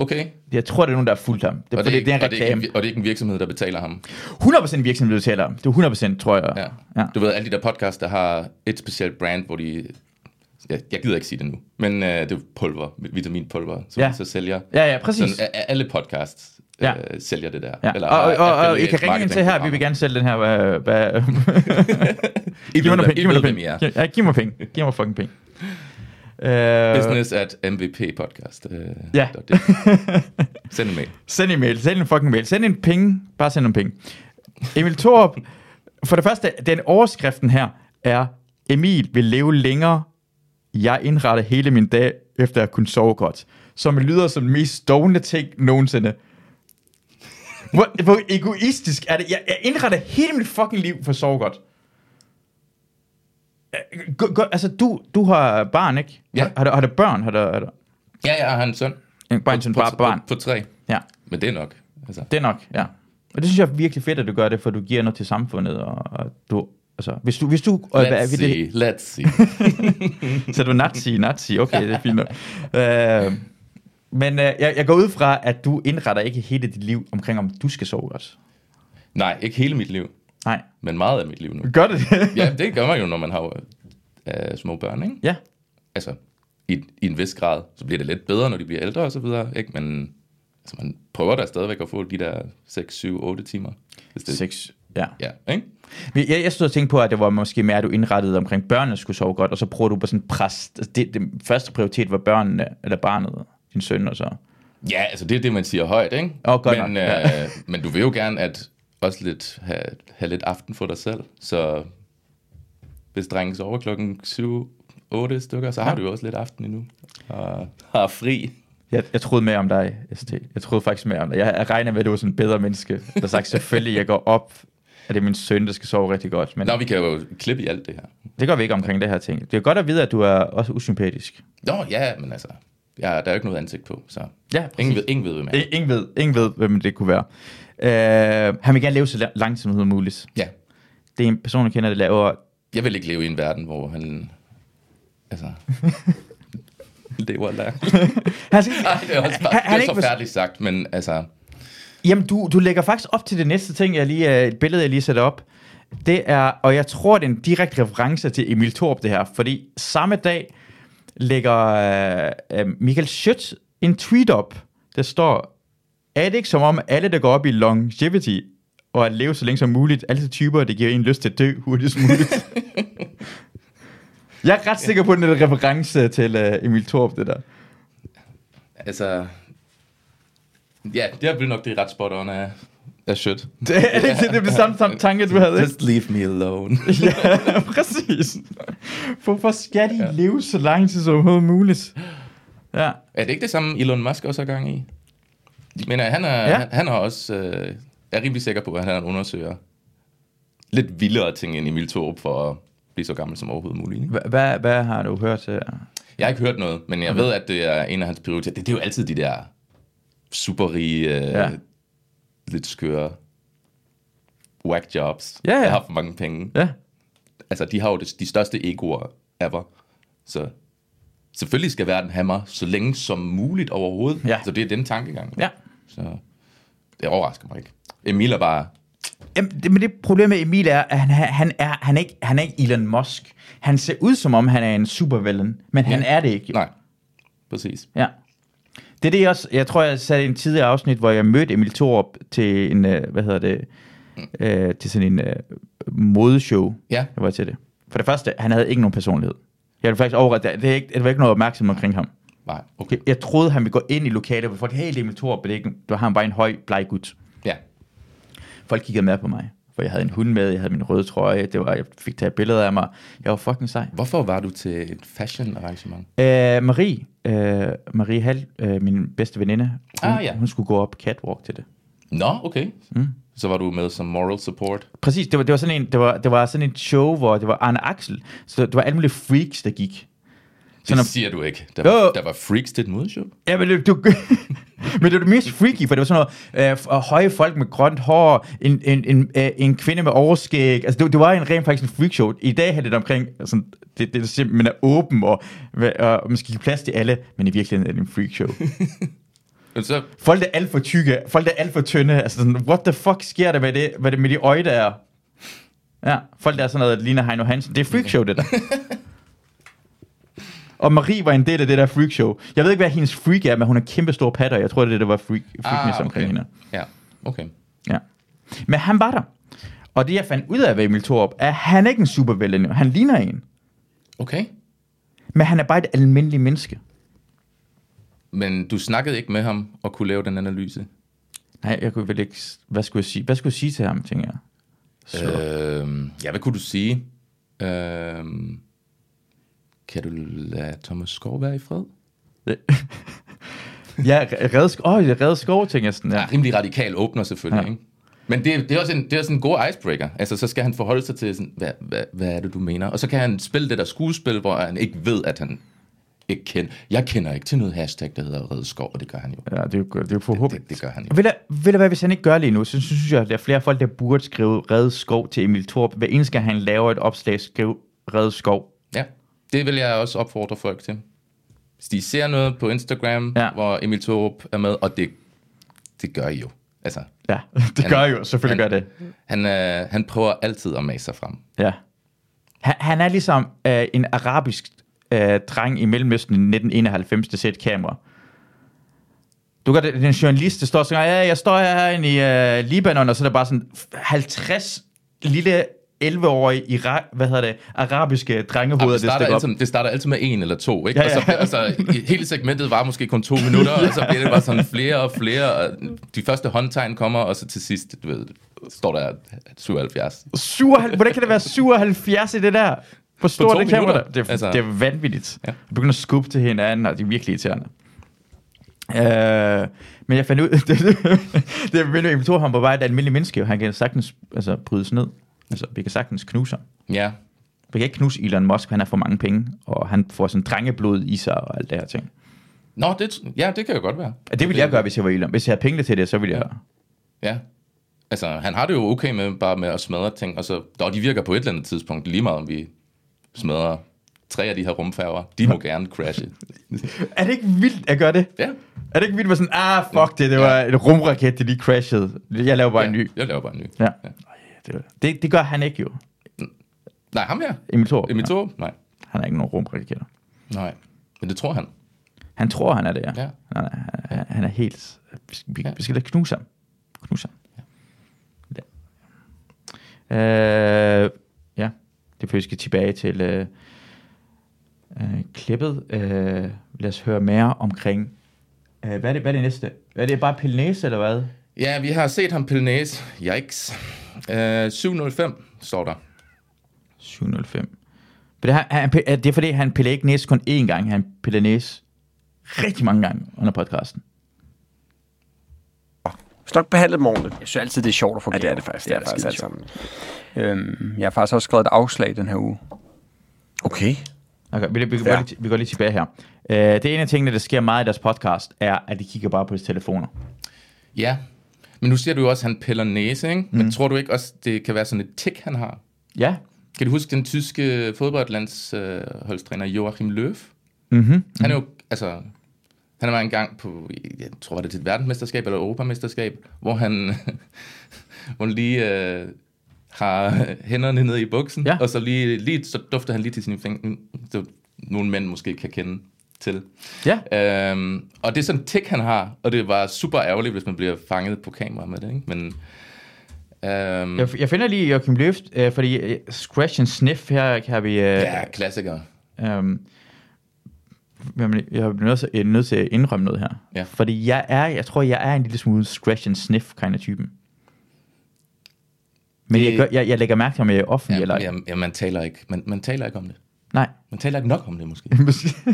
Okay. Jeg tror, det er nogen, der er fuldt ham. Det, Og er, det, det, det er en og, det er ikke, en- og det er ikke en virksomhed, der betaler ham. 100% virksomhed, du taler om. Det er 100%, tror jeg. Ja. Ja. Du ved, alle de der podcasts, der har et specielt brand, hvor de... Jeg, jeg gider ikke sige det nu, men øh, det er pulver, vitaminpulver, som Ja. så sælger. Ja, ja, præcis. Sådan, alle podcasts Ja. øh, sælger det der. Ja. Eller og, og, og, og I kan ringe ind til her, vi vil gerne sælge den her. Hvad, hvad, giv mig penge. Giv mig penge. Ja, giv mig penge. Giv mig fucking penge. Uh, Business at MVP podcast. Øh, Ja. Send en mail. Send en mail. Send en fucking mail. Send en penge. Bare send en penge. Emil Thorup. For det første, den overskriften her er, Emil vil leve længere. Jeg indretter hele min dag, efter at kunne sove godt. Som lyder som den mest stående ting nogensinde. Hvor, hvor egoistisk er det? Jeg, jeg indretter hele mit fucking liv for at sove godt. Gå- gå- Altså, du, du har barn, ikke? Ja. Har, har, du, har du børn? Har du, har du, Ja, jeg har en søn. bare en på, bare barn? På, på tre. Ja. Men det er nok. Altså. Det er nok, ja. Og det synes jeg er virkelig fedt, at du gør det, for du giver noget til samfundet, og, og du, altså, hvis du, hvis du, øh, hvad, Let's vil see, det, let's see. så er du nazi, nazi, okay, det er fint nok. Øh, men øh, jeg, jeg går ud fra, at du indretter ikke hele dit liv omkring, om du skal sove også. Nej, ikke hele mit liv, Nej. men meget af mit liv nu. Gør det? Ja, det gør man jo, når man har øh, små børn, ikke? ja. Altså, i, i en vis grad, så bliver det lidt bedre, når de bliver ældre og så videre, ikke? Men altså, man prøver da stadigvæk at få de der 6, 7, 8 timer. Hvis det, Sex. Ja. Ja, ikke? Jeg, jeg stod og tænkte på, at det var måske mere, at du indrettede omkring børnene skulle sove godt, og så prøver du på sådan pres. Altså, Det, det, første prioritet var børnene, eller barnet, din søn, og så... Ja, altså det er det, man siger højt, ikke? Åh, godt men, nok, ja. øh, men du vil jo gerne at også lidt have, have lidt aften for dig selv, så hvis drengen sover klokken 7, 8 stykker, så har Ja. du jo også lidt aften endnu, og har fri. Jeg, jeg troede mere om dig, ST. Jeg troede faktisk mere om dig. Jeg, jeg regner med, at du er sådan en bedre menneske, der sagt, selvfølgelig, jeg går op, at det er min søn, der skal sove rigtig godt. Men Nå, vi kan jo klippe i alt det her. det gør vi ikke omkring det her ting. Det er godt at vide, at du er også usympatisk. Nå, ja, men altså, ja, der er jo ikke noget ansigt på, så Ja, ingen ved, ingen ved, hvem jeg er. Ingen ved, ingen ved, hvem det kunne være. Uh, han vil gerne leve så la- langt som muligt. Ja, Det er en person, jeg kender, der laver... jeg vil ikke leve i en verden, hvor han, altså, lever langt. Han skal, Ej, det er også bare, Han- han det er forfærdeligt sagt, men altså, Jamen, du, du lægger faktisk op til det næste ting, jeg lige, øh, et billede, jeg lige sætter op. Det er, og jeg tror, det er en direkte reference til Emil Thorup, det her. Fordi samme dag lægger øh, øh, Michael Schøtz en tweet op, der står, er det ikke som om alle, der går op i longevity og at leve så længe som muligt, alle typer, det giver en lyst til at dø hurtigst muligt? jeg er ret sikker på, at det er en reference til øh, Emil Thorup, det der. altså, ja, det bliver nok det ret spot on af, af shit. Det er det, det, er det samme, samme tanke, du havde? Just leave me alone. ja, præcis. Hvorfor skal de ja. leve så lang tid som overhovedet muligt? Ja. Er det ikke det samme, Elon Musk også har gang i? Men øh, han er, Ja. han, han er også, øh, jeg er rimelig sikker på, at han er en undersøger lidt vildere ting end Emil Thorup for at blive så gammel som overhovedet muligt. Ikke? Hva- Hvad, hvad har du hørt til? Jeg har ikke hørt noget, men jeg ved, at det er en af hans prioriteter. Det, det er jo altid de der superrige, øh, Ja. ja. lidt skøre whack jobs, Ja, ja. der har for mange penge. Ja. Altså, de har jo det, de største egoer ever. Så selvfølgelig skal verden have mig så længe som muligt overhovedet. Ja. Så det er den tankegang. Ja. Så det overrasker mig ikke. Emil er bare... Jamen, det, men det problem med Emil er, at han, han, er, han, er ikke, han er ikke Elon Musk. Han ser ud som om, han er en supervillain, men han Ja. er det ikke. Jo. Nej, præcis. Ja. Det er det jeg også, jeg tror, jeg satte en tidligere afsnit, hvor jeg mødte Emil Thorup til en, øh, hvad hedder det, øh, til sådan en øh, modeshow. Ja. Jeg var til det. For det første, han havde ikke nogen personlighed. Jeg vil faktisk overrette, det, det, er ikke, det var ikke noget opmærksomhed omkring ham. Nej, okay. Jeg, jeg troede, han ville gå ind i lokalet, hvor folk, hey, Emil Thorup, det er du har bare en høj, bleg gut. Ja. Folk kiggede med på mig, for jeg havde en hund med, jeg havde min røde trøje, det var, jeg fik taget billeder af mig. Jeg var fucking sej. Hvorfor var du til et fashion arrangement? Øh, Marie, øh, Marie Hall, øh, min bedste veninde, hun, Ah, ja. hun skulle gå op catwalk til det. Nå, okay. Mm. Så var du med som moral support. Præcis, det var, det var, sådan en, det var, det var sådan et show, hvor det var Arne Axel, så det var alle mulige freaks, der gik. Så når, Det siger du ikke. Der, Jo. var, der var freaks til et modeshow. ja, men det, du, men det var det mest freaky, for det var sådan noget øh, høje folk med grønt hår, en, en, en, øh, en kvinde med overskæg. Altså, det, det var en rent faktisk en freakshow. I dag har det omkring, sådan, det, det er simpelthen er åben, og, og man skal give plads til alle, men i virkeligheden er det en freakshow. Men så, Folk er alt for tykke, folk er alt for tynde. Altså sådan, what the fuck sker der med det, med det med de øje der? Ja, folk der er sådan noget, der ligner Heino Hansen. Det er freakshow, det der. Og Marie var en del af det der freakshow. Jeg ved ikke, hvad hendes freak er, men hun har kæmpe store patter. Jeg tror, det er det, der var freak, freakness ah, omkring hende. Ja, okay. Ja. Men han var der. Og det, jeg fandt ud af ved Emil Thorup, er, at han er ikke en supervillain. Han ligner en. Okay. Men han er bare et almindeligt menneske. Men du snakkede ikke med ham og kunne lave den analyse? Nej, jeg kunne vel ikke... Hvad skulle jeg sige, hvad skulle jeg sige til ham, tænker jeg? Så. Øhm, ja, hvad kunne du sige? Øhm, kan du lade Thomas Skov være i fred? Ja, redde skov. Oh, redde skov, tænker jeg sådan. Ja, Ja. rimelig radikal åbner selvfølgelig, ja. ikke? Men det, det, er også en, det er også en god icebreaker. Altså, så skal han forholde sig til, sådan, hvad, hvad, hvad er det, du mener? Og så kan han spille det der skuespil, hvor han ikke ved, at han ikke kender... Jeg kender ikke til noget hashtag, der hedder Red Skov, og det gør han jo. Ja, det er jo, det er jo forhåbentlig. Det, det gør han jo. Ved du, ved du hvad, hvis han ikke gør lige nu, så synes jeg, at der er flere folk, der burde skrive Red Skov til Emil Thorup. Hver eneste gang han laver et opslag, skriv Red Skov. Ja, det vil jeg også opfordre folk til. Hvis de ser noget på Instagram, Ja. hvor Emil Thorup er med, og det, det gør I jo. Altså, Ja, det Han- gør jo. Selvfølgelig gør han- det. han, øh, han prøver altid at mase sig frem. Ja. Han, han er ligesom øh, en arabisk øh, dreng i Mellemøsten i 1991, der ser et kamera. Du kan det, den journalist, der står siger, ja, jeg står herinde i øh, Libanon, og så er der bare sådan 50 lille 11-årige ira- hvad hedder det, arabiske drengehoveder, det det, starter op. altid, det starter altid med en eller to, ikke? Ja, Ja, ja. Og så, altså, hele segmentet var måske kun to minutter, og så bliver det bare sådan flere og flere, og de første håndtegn kommer, og så til sidst, du ved, står der 77. 77, hvordan kan det være 77 i det der? Hvor stort to det kamera der? Det, er, altså, det er vanvittigt. Ja. Ja. Jeg begynder at skubbe til hinanden, og det er virkelig irriterende. Øh, men jeg fandt ud, det, det, er jeg tror, han var bare et almindeligt menneske, og han kan sagtens altså, brydes ned. Altså, vi kan sagtens knuse ham. Ja, Vi kan ikke knuse Elon Musk, han har for mange penge, og han får sådan drengeblod i sig og alt det her ting. Nå, det, ja, det kan jo godt være. Og det ville jeg gøre, hvis jeg var Elon. Hvis jeg havde penge til det, så ville jeg... Ja. Altså, han har det jo okay med bare med at smadre ting, og så, dog, de virker på et eller andet tidspunkt, lige meget om vi smadrer tre af de her rumfærger. De må gerne crashe. Er det ikke vildt at gøre det? Ja. Er det ikke vildt at være sådan, ah, fuck det, det var en rumraket, det lige crashede. Jeg laver bare ja. en ny. Jeg laver bare en ny. Ja. Det, det, det gør han ikke jo. Nej, ham her. Emil Thorup. Emil Thorup? Nej. Han er ikke nogen rumraketter. Nej. Men det tror han. Han tror, han er det, ja. Ja. Nej, nej, han, han er helt... Vi Ja. vi skal da knuse ham. Knuse ham. Ja. Øh, ja, det er skal tilbage til øh, øh, klippet. Øh, lad os høre mere omkring... Øh, hvad, er det, hvad er det næste? Er det bare Pilnæs, eller hvad? Ja, vi har set ham pille næse. Yikes. Uh, 705 står der. 705. Men det, han, han, det er fordi, han piller ikke næse kun én gang. Han piller næse rigtig mange gange under podcasten. Hvis nok behandlet dem ordentligt. Jeg synes altid, det er sjovt at få Ja, det er det faktisk. Det er, det faktisk alt sammen. Øhm, jeg har faktisk også skrevet et afslag den her uge. Okay. Okay, vi, vi, vi, Ja. går lige, vi går lige tilbage her. Uh, det ene af tingene, der sker meget i deres podcast, er, at de kigger bare på deres telefoner. Ja. Men nu siger du jo også, at han piller næse, ikke? Men tror du ikke også, det kan være sådan et tik, han har? Ja. Kan du huske den tyske fodboldlandsholdstræner Joachim Löw? Mm-hmm. Han er jo, altså, han var engang på, jeg tror, var det til et verdensmesterskab eller europamesterskab, hvor han, hvor han lige øh, har hænderne nede i buksen, Ja. og så lige, lige så dufter han lige til sine fingre, så nogle mænd måske kan kende til. Ja. Øhm, og det er sådan en tik, han har, og det var super ærgerligt, hvis man bliver fanget på kamera med det, ikke? Men, øhm, Jeg, jeg finder lige Joachim Løft, uh, fordi uh, Scratch and Sniff, her kan vi... Uh, ja, klassiker. um, jeg jeg er nødt til, jeg er nødt til at indrømme noget her. Ja. Fordi jeg er, jeg tror, jeg er en lille smule Scratch and Sniff kind of typen. Men Det- jeg, gør, jeg, jeg lægger mærke til, om jeg er offentlig Ja, eller ej. ja, ja, man taler ikke, man, man taler ikke om det. Nej. Man taler ikke nok om det, måske.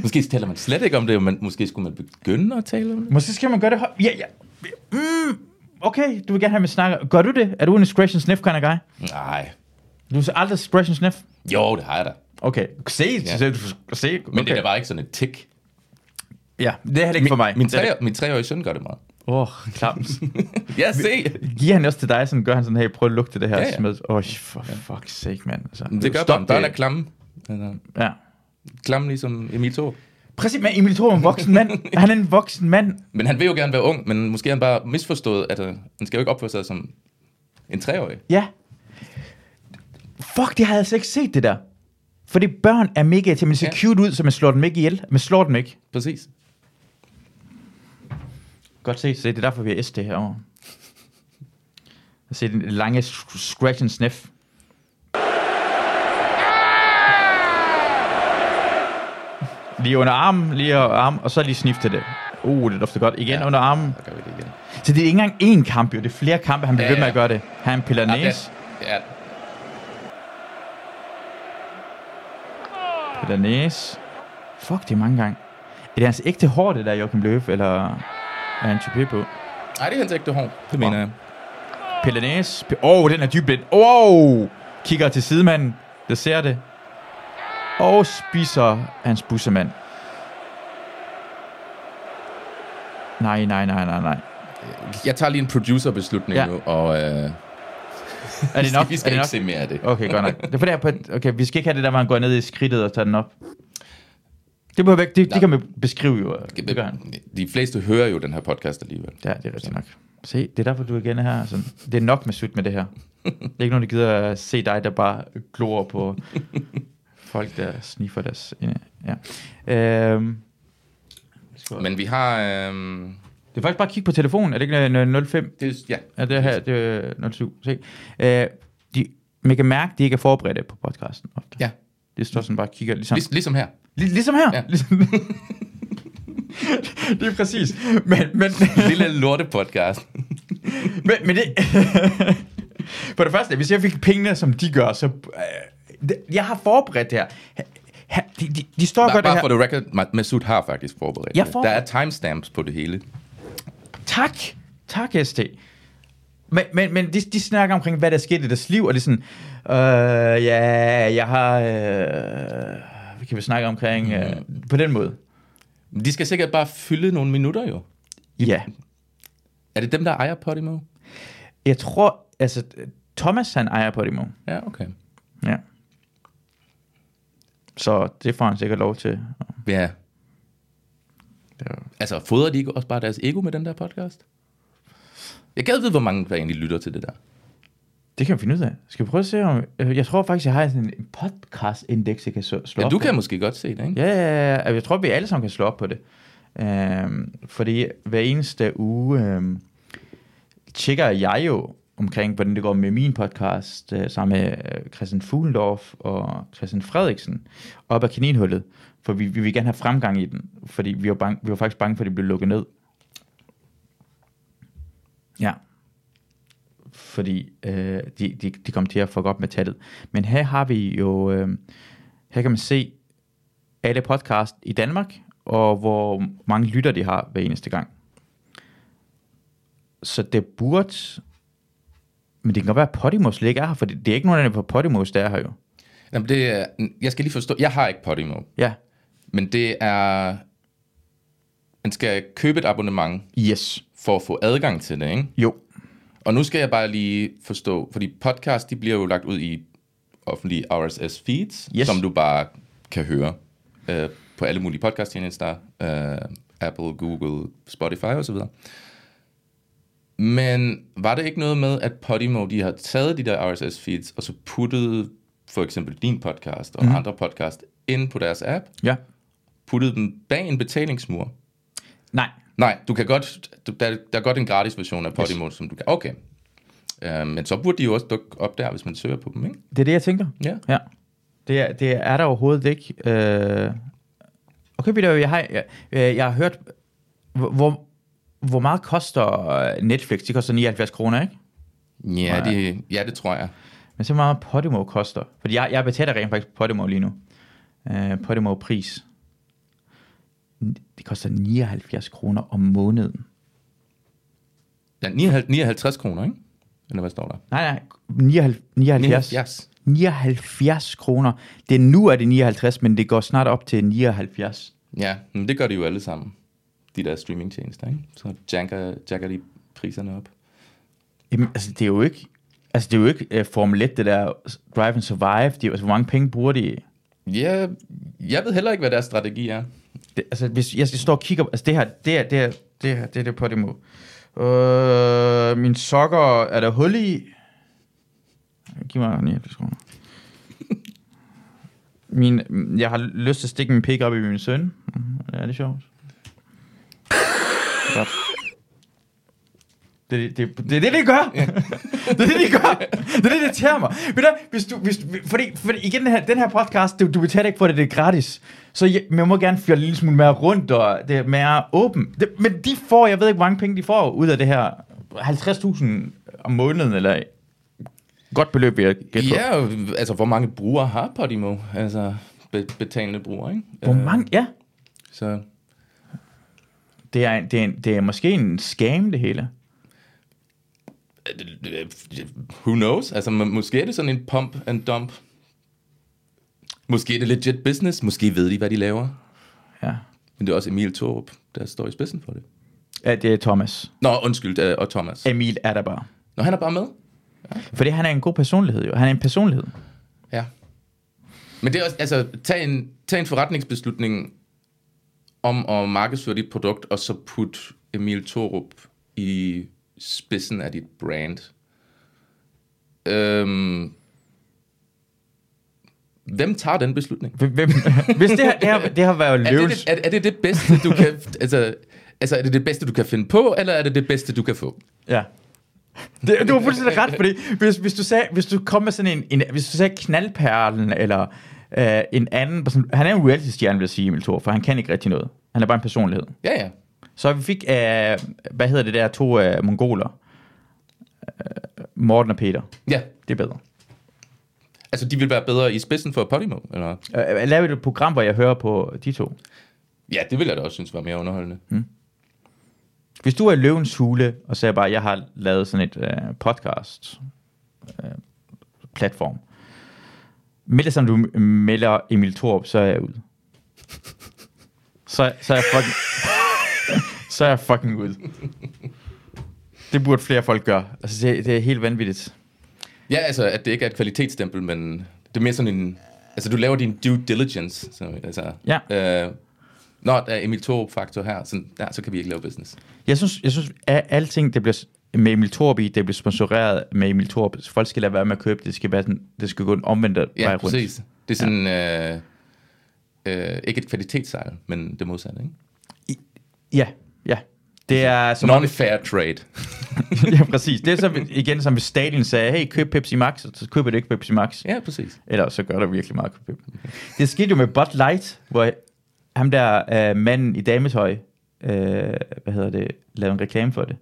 måske taler man slet ikke om det, men måske skulle man begynde at tale om det. Måske skal man gøre det. Ja, ja. Mm, okay, du vil gerne have mig snakke. Gør du det? Er du en Scratch and Sniff kind of guy? Nej. Du har aldrig Scratch and Sniff? Jo, det har jeg da. Okay, se, Ja. se, okay. Men det er da bare ikke sådan et tik. Ja, det er heller ikke for mig. Min, tre, min treårige søn gør det meget. Åh, oh, klamt. Ja, se. Giver han også til dig, sådan gør han sådan, hey, prøv at lugte det her Ja, ja. smed. Åh, oh, for fuck's sake, mand. Altså, Det gør stop børn. Er klamme. Altså, Ja. klamme ligesom Emil Thor. Præcis, men Emil Thor er en voksen mand. Han er en voksen mand. Men han vil jo gerne være ung, men måske han bare misforstået, at uh, han skal jo ikke opføre sig som en treårig. Ja. Fuck, det havde jeg altså ikke set det der. Fordi børn er mega til, man ser Ja. cute ud, så man slår dem ikke ihjel. Man slår dem ikke. Præcis. Godt se, se det er derfor, vi har S det herovre. Jeg ser den lange scratch and sniff. Lige under armen, lige under armen, og så lige snifte det. Uh, det dufter godt. Igen ja. Under armen. Så gør vi det igen. Så det er ikke engang én kamp, jo. Det er flere kampe, han bliver Ja, ved med at gøre det. Han piller det- Ja, piller næse. Fuck, det er mange gange. Er det hans ægte hår, det der Joachim Løv, eller er han type på? Nej, det er hans ægte hår. Det mener jeg. Piller næse. Åh, oh, den er dybt blind. Wow! Kigger til sidemanden, der ser det. Og spiser hans bussemand. Nej, nej, nej, nej, nej. Jeg tager lige en producer-beslutning ja. nu, og øh, Er det nok? vi er skal det ikke nok? se mere af det. Okay, godt nok. Det er på, et- okay, vi skal ikke have det der, hvor han går ned i skridtet og tager den op. Det, må væk, det, det kan man beskrive jo. Det gør han. De fleste hører jo den her podcast alligevel. Ja, det er rigtigt nok. Se, det er derfor, du igen er her. Altså, det er nok med sut med det her. Det er ikke nogen, der gider at se dig, der bare glor på folk, der sniffer deres... Ja. Øhm, Men vi har... Øh, det er faktisk bare at kigge på telefonen. Er det ikke øh, 05? det, er- ja, Ja, det er her. Det er 07. Se. Øh, de, man kan mærke, at de ikke er forberedte på podcasten. Ofte. ja. Det står sådan bare og kigger. Ligesom, Lig, ligesom her. Lig, ligesom her. Ja. Ligesom, det er præcis. Men, men, Lille lorte-podcast. Men, men det... For det første, hvis jeg fik pengene, som de gør, så... Øh, det- jeg har forberedt det her. Ha- De, de, de står gør Bare, det bare her. for the record, Ma- Masoud har faktisk forberedt Jeg det. får- Der er timestamps på det hele. Tak. Tak, ST. Men, men, men de, de snakker omkring, hvad der skete i deres liv, og det er sådan... Øh, ja, jeg har... Øh, hvad kan vi snakke omkring? Øh, på den måde. De skal sikkert bare fylde nogle minutter jo. Ja. Er det dem, der ejer Podimo? Jeg tror... Altså, Thomas, han ejer Podimo. Ja, okay. Ja. Så det får han sikkert lov til. Ja. Er- Altså, fodrer de ikke også bare deres ego med den der podcast? Jeg gad vide, hvor mange der egentlig lytter til det der. Det kan vi finde ud af. Skal vi prøve at se om... øh, Jeg tror faktisk, jeg har sådan en podcast-indeks, jeg kan slå Ja, op du på. kan måske godt se det, ikke? Ja, ja, ja. Jeg tror, vi alle sammen kan slå op på det. Øhm, fordi hver eneste uge øhm, tjekker jeg jo omkring, hvordan det går med min podcast, øh, sammen med øh, Christian Fuglendorf og Christian Frederiksen, op ad kaninhullet. For vi, vi vil gerne have fremgang i den, fordi vi var, bange, vi var faktisk bange for, at det blev lukket ned. Ja. Fordi øh, de, de, de kom til at fuck op med tallet. Men her har vi jo, øh, her kan man se alle podcast i Danmark, og hvor mange lytter de har hver eneste gang. Så det burde... Men det kan godt være, at Podimo slet ikke er her, for det, det er ikke nogen af dem på Podimo, der er her jo. Jamen, det jeg skal lige forstå, jeg har ikke Podimo, Ja. Men det er, man skal købe et abonnement Yes. for at få adgang til det, ikke? Jo. Og nu skal jeg bare lige forstå, fordi podcast, de bliver jo lagt ud i offentlige RSS feeds, Yes. som du bare kan høre øh, på alle mulige podcasttjenester, øh, Apple, Google, Spotify osv. Men var det ikke noget med, at Podimo, de har taget de der RSS feeds, og så puttet for eksempel din podcast og mm. andre podcast ind på deres app, Ja. Puttet dem bag en betalingsmur? Nej. Nej, du kan godt, du, der, der er godt en gratis version af Podimo, yes. som du kan, okay. Uh, men så burde de jo også dukke op der, hvis man søger på dem, ikke? Det er det, jeg tænker. Ja. Ja. Det er, det er der overhovedet ikke. Øh... Okay, Peter, jeg har, jeg, jeg har hørt, hvor- hvor, meget koster øh, Netflix? Det koster 79 kroner, ikke? Ja, det, ja, det tror jeg. Men så meget Podimo koster. Fordi jeg, jeg betaler rent faktisk Podimo lige nu. Uh, Podimo pris. Det koster 79 kroner om måneden. Ja, 59, 59 kroner, ikke? Eller hvad står der? Nej, nej. 79. 79. 79. 79 kroner. Det nu er det 59, men det går snart op til 79. Ja, men det gør de jo alle sammen. De der streamingtjenester, ikke? Så jacker, jacker de priserne op. Jamen, altså, det er jo ikke... Altså, det er jo ikke uh, Formel 1, det der Drive and Survive. Det er, altså, hvor mange penge bruger de? Ja, jeg ved heller ikke, hvad deres strategi er. Det, altså, hvis jeg, står og kigger... Altså, det her, det er det, er, det, her, det, er det på det må. Øh, min sokker, er der hul i? Giv mig 59 kroner. Min, jeg har lyst til at stikke min pik op i min søn. Ja, det er sjovt. Godt. Det, det, det, det er det, det gør. det er det, det gør. Det er det, det tager mig. Ved du, hvis du, hvis, fordi, fordi igen, den her, den her podcast, du, du betaler ikke for det, det er gratis. Så jeg, man må gerne fyre en lille smule mere rundt, og det er mere åben. Det, men de får, jeg ved ikke, hvor mange penge de får ud af det her. 50.000 om måneden, eller godt beløb, vil jeg gætte på. Ja, altså hvor mange brugere har Podimo? Altså be- betalende brugere, ikke? Hvor Øh, mange? Ja, Så det er, det, er, en- det er måske en scam, det hele. Who knows? Altså må- måske er det sådan en pump and dump. Måske er det legit business. Måske ved de, hvad de laver. Ja. Men det er også Emil Thorup, der står i spidsen for det. ja det er Thomas. Nå, undskyld, øh, og Thomas. Emil er der bare. Nå, han er bare med? Fordi han er en god personlighed, jo. Han er en personlighed. Ja. Men det er også, altså, tag en, tag en forretningsbeslutning om at markedsføre dit produkt, og så put Emil Thorup i spidsen af dit brand. Øhm, hvem tager den beslutning? Hvem, hvis det her, det her, det har været Er det, det, er, er det det bedste, du kan... altså, altså, er det det bedste, du kan finde på, eller er det det bedste, du kan få? Ja. Det, du har fuldstændig ret, fordi hvis, hvis, du sagde, hvis du kom med sådan en, en hvis du sagde knaldperlen, eller øh, en anden, han er en reality-stjerne, vil jeg sige, Emil Thor, for han kan ikke rigtig noget. Han er bare en personlighed. Ja, ja. Så vi fik, øh, hvad hedder det der, to øh, mongoler. Øh, Morten og Peter. Ja, Det er bedre. altså de vil være bedre i spidsen for Podimo, eller? Øh, laver du et program, hvor jeg hører på de to? Ja, det vil jeg da også synes var mere underholdende. Hvis du er i løvens hule, og sagde bare, jeg har lavet sådan et øh, podcast øh, platform. Med det, som du melder Emil Thorup, så er jeg ude. Så, så er jeg fucking... så er jeg fucking ude. Det burde flere folk gøre. Altså, det, det er helt vanvittigt. Ja, altså, at det ikke er et kvalitetsstempel, men det er mere sådan en... Altså, du laver din due diligence. Så, altså, Ja. Øh, når der er Emil Thorup-faktor her, så, ja, så kan vi ikke lave business. Jeg synes, jeg synes at alting, det bliver med Emil Thorup i, det bliver sponsoreret med Emil Thorup. Folk skal lade være med at købe det. Skal, være sådan, det skal gå en omvendt vej Ja, rundt. præcis. Det er sådan... Øh, øh, ikke et kvalitetssejl, men det modsatte, ikke? Ja, ja. Det er som om, Non-fair trade. ja, præcis. Det er så igen, som hvis Stalin sagde, hey, køb Pepsi Max, så køber du ikke Pepsi Max. ja, præcis. Eller så gør du virkelig meget køb Pepsi. Det skete jo med Bud Light, hvor ham der uh, manden i dametøj, uh, hvad hedder det, lavede en reklame for det.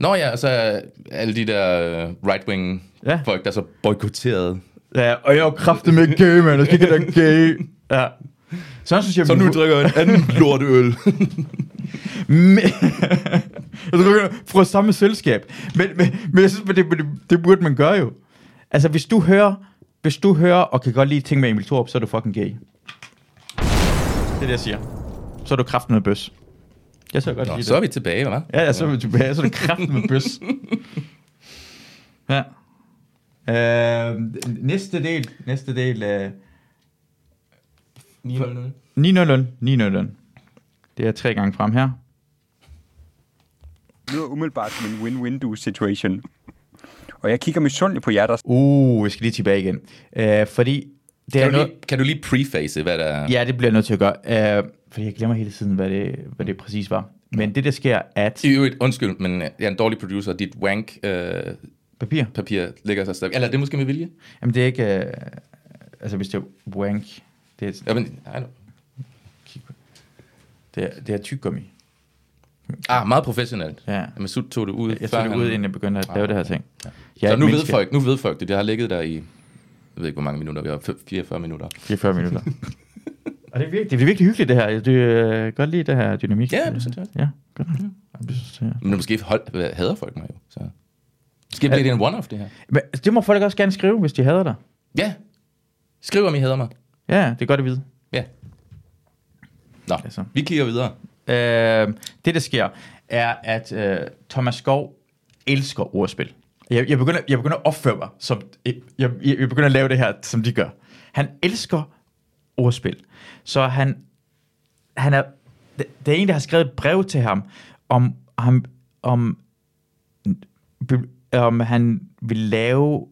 Nå ja, og så er alle de der øh, right-wing Ja. folk, der er så boykotterede. Ja, og jeg er jo kraftet med gay, man. Jeg skal ikke gay. Ja. Så synes jeg, Så nu drikker jeg en anden lorteøl. Men, jeg tror, fra samme selskab. Men, men, men jeg synes, det, det, det burde man gøre jo. Altså, hvis du hører, hvis du hører og kan godt lide ting med Emil Thorup, så er du fucking gay. Det er det, jeg siger. Så er du kraften med bøs. Jeg så godt Nå, så er det. vi tilbage, hva'? Ja, ja, så er vi tilbage. Så er du kraften med bøs. Ja. Øh, næste del, næste del, øh, 900. 900, 900. Det er tre gange frem her. Det lyder umiddelbart som en win-win-do situation. Og jeg kigger misundeligt på jer, der... Uh, vi skal lige tilbage igen. Øh, fordi det er Kan du, noget... lige, kan du lige preface, hvad der er? Ja, det bliver jeg nødt til at gøre. Øh, fordi jeg glemmer hele tiden, hvad det, hvad det præcis var. Men det, der sker, at... I øvrigt, undskyld, men jeg er en dårlig producer. Dit wank-papir Papir. ligger så stadig. Eller er det måske med vilje? Jamen, det er ikke... Øh, altså, hvis det er wank... Det er, Ja, men, I don't. det er, det er tyggegummi. Ah, meget professionelt. Ja. Men Sut tog det ud. Jeg tog det han- ud, inden jeg begyndte at lave Ah, det her ting. Ja. Jeg Så nu ved, folk, nu ved folk det. Det har ligget der i, jeg ved ikke, hvor mange minutter vi har. F- 44 minutter. 44 minutter. Og det er, virkelig, det er virkelig hyggeligt, det her. Du øh, godt lide det her dynamik. Ja, det synes jeg. Ja, godt. Ja, det synes jeg. Men måske hold, hader folk mig jo. Så. Skal blive det en one-off, det her? Men det må folk også gerne skrive, hvis de hader dig. Ja. Skriv, om I hader mig. Ja, det er godt at vide. Ja. Nå, Altså. vi kigger videre. Øh, det, der sker, er, at øh, Thomas Skov elsker ordspil. Jeg, jeg, begynder, jeg begynder at opføre mig, som, jeg, jeg, jeg begynder at lave det her, som de gør. Han elsker ordspil. Så han, han er, der er en, der har skrevet et brev til ham, om, ham, om, om han vil lave,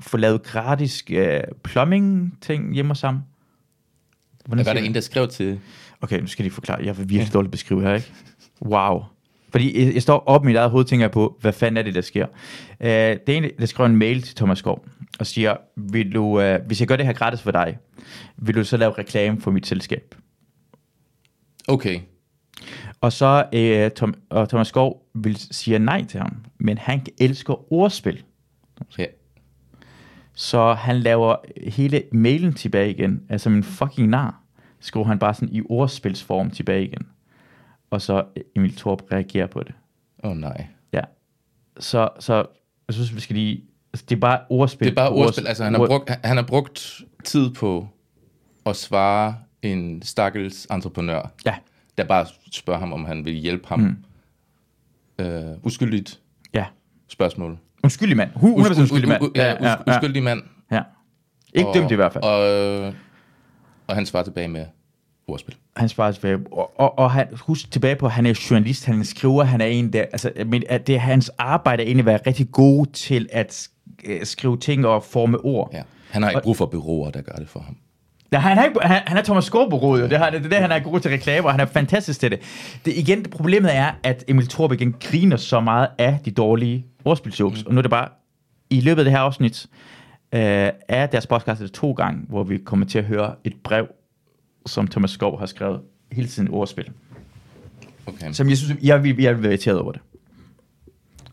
få lavet gratis øh, plumbing-ting hjemme hos ham. Hvordan Hvad var der en, der skrev til... Okay, nu skal de forklare. Jeg vil virkelig dårligt beskrive her, ikke? Wow. Fordi jeg, jeg står op i mit eget hoved og tænker på, hvad fanden er det, der sker? Uh, det er en, der skriver en mail til Thomas Skov og siger, vil du, uh, hvis jeg gør det her gratis for dig, vil du så lave reklame for mit selskab? Okay. Og så uh, Tom, og Thomas Skov vil sige nej til ham, men han elsker ordspil. Ja. Så han laver hele mailen tilbage igen, altså en fucking nar, skriver han bare sådan i ordspilsform tilbage igen. Og så Emil Torp reagerer på det. Åh oh, nej. Ja. Så, så jeg synes, vi skal lige... Altså, det er bare ordspil. Det er bare ordspil. ords- Altså, han har, brugt, han har brugt tid på at svare en stakkels entreprenør, Ja, der bare spørger ham, om han vil hjælpe ham. Mm. Øh, uskyldigt ja. spørgsmål. Uskyldig mand. 100% uskyldig mand. Ja, uskyldig mand. ja. Ikke Og- dømt i hvert fald. Og, øh, og han svarer tilbage med ordspil. Han svarer tilbage. Og, og, og han, husk tilbage på, at han er journalist, han er skriver, han er en der, altså, men at det er hans arbejde er egentlig at være rigtig god til at øh, skrive ting og forme ord. Ja. Han har ikke brug for byråer, der gør det for ham. Ja, han, er, ikke- han, han er Thomas Skorbo jo. Det, har, det er det, han er god til reklamer, og han er fantastisk til det. det igen, det problemet er, at Emil Torp igen griner så meget af de dårlige ordspilsjokes, mm. og nu er det bare, i løbet af det her afsnit, øh, er deres podcast er det to gange, hvor vi kommer til at høre et brev, som Thomas Skov har skrevet hele tiden ordspil. Okay. Som jeg synes, jeg vil, jeg vil være irriteret over det.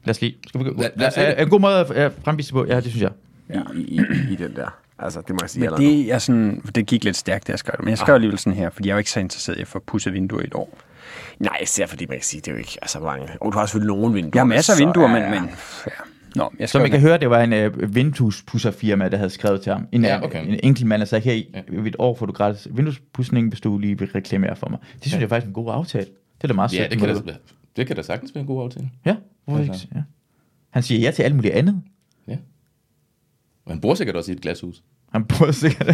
Lad os lige. Skal vi gå? Lad- lad os Er- er En god måde at at fremvise på. Ja, det synes jeg. I, i, i, i den der. Altså, det må jeg sige Men det, er sådan, det gik lidt stærkt, da jeg skrev det. Men jeg skrev alligevel sådan her, fordi jeg er jo ikke så interesseret i at få pudset vinduer i et år. Nej, især fordi man kan sige, det er jo ikke altså, mange. Og du har selvfølgelig nogle vinduer. Jeg har masser af så vinduer, er- men, men ja. Nå, jeg Som I kan høre, det var en øh, vinduespusserfirma, der havde skrevet til ham. En, Ja, ja, okay. okay. en enkelt mand, der sagde, her i et år får du gratis vinduespudsning, hvis du lige vil reklamere for mig. Det synes ja. jeg faktisk er en god aftale. Det er da meget Ja, sødt. det kan, da, det kan da sagtens være en god aftale. Ja, hvorfor Altså. ikke? Ja. Han siger ja til alt muligt andet. Ja. Og han bor sikkert også i et glashus. Han burde sikkert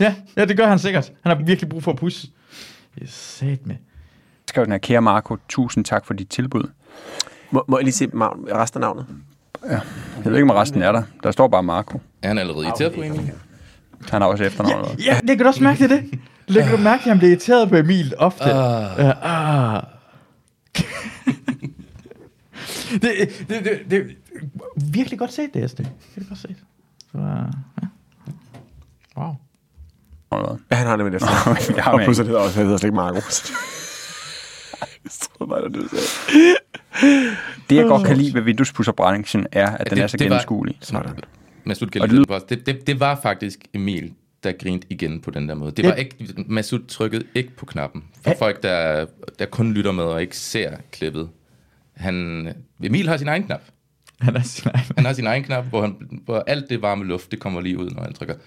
ja, ja, det gør han sikkert. Han har virkelig brug for at pusse. Er sat med. skrev den her, kære Marco, tusind tak for dit tilbud. Må, må jeg lige se resten af navnet? Jeg ved ikke, om resten er der. Der står bare Marco. Er han allerede irriteret på Emil? Han har også efternavnet. også. Ja, det kan du også mærke til det. Lægger du mærke til, at han bliver irriteret på Emil ofte? Uh. Uh, ah. det, det, det, det, er virkelig godt set, det, Esther. Virkelig godt set. Så, uh, ja. Wow. Ja, han har nemlig det. Jeg har og med. pludselig hedder også, han hedder slet ikke Marco. Det var det, du sagde. Det, jeg godt kan lide ved vinduespudserbranchen, er, at den det- er så gennemskuelig. Sådan. Masud lide det det, det, var faktisk Emil, der grinte igen på den der måde. Det Ja. var ikke, Masud trykkede ikke på knappen. For Ja. folk, der, der kun lytter med og ikke ser klippet. Han, Emil har sin egen knap. Han er sin egen. Han har sin egen knap, hvor, han, hvor alt det varme luft, det kommer lige ud, når han trykker.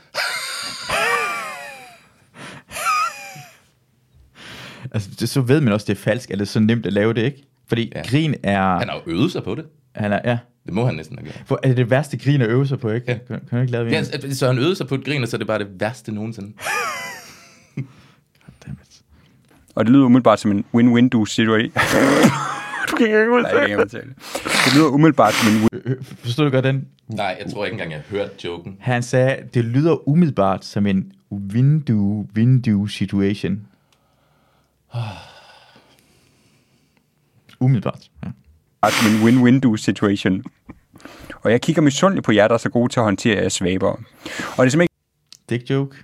Altså, det, så ved man også, det er falsk, eller det er så nemt at lave det, ikke? Fordi Ja. grin er... Han har jo øvet sig på det. Han er, ja. Det må han næsten have gjort. For, er det det værste grin at øve sig på, ikke? Ja. Kan, kan du ikke lave det? Ja, så- så han øvede sig på et grin, og så er det bare det værste nogensinde. Goddammit. Og det lyder umiddelbart som en win-win-do situation. Du kan ikke ud. Nej, jeg kan ikke udtale det. Lyder umiddelbart som en Øh, Forstod du godt den? Nej, jeg tror ikke engang, jeg hørte joken. Han sagde, det lyder umiddelbart som en window, window situation. umiddelbart. Ja. som en win-win-do situation. Og jeg kigger misundeligt på jer, der er så gode til at håndtere jeres svaber. Og det er simpelthen ikke Dick joke.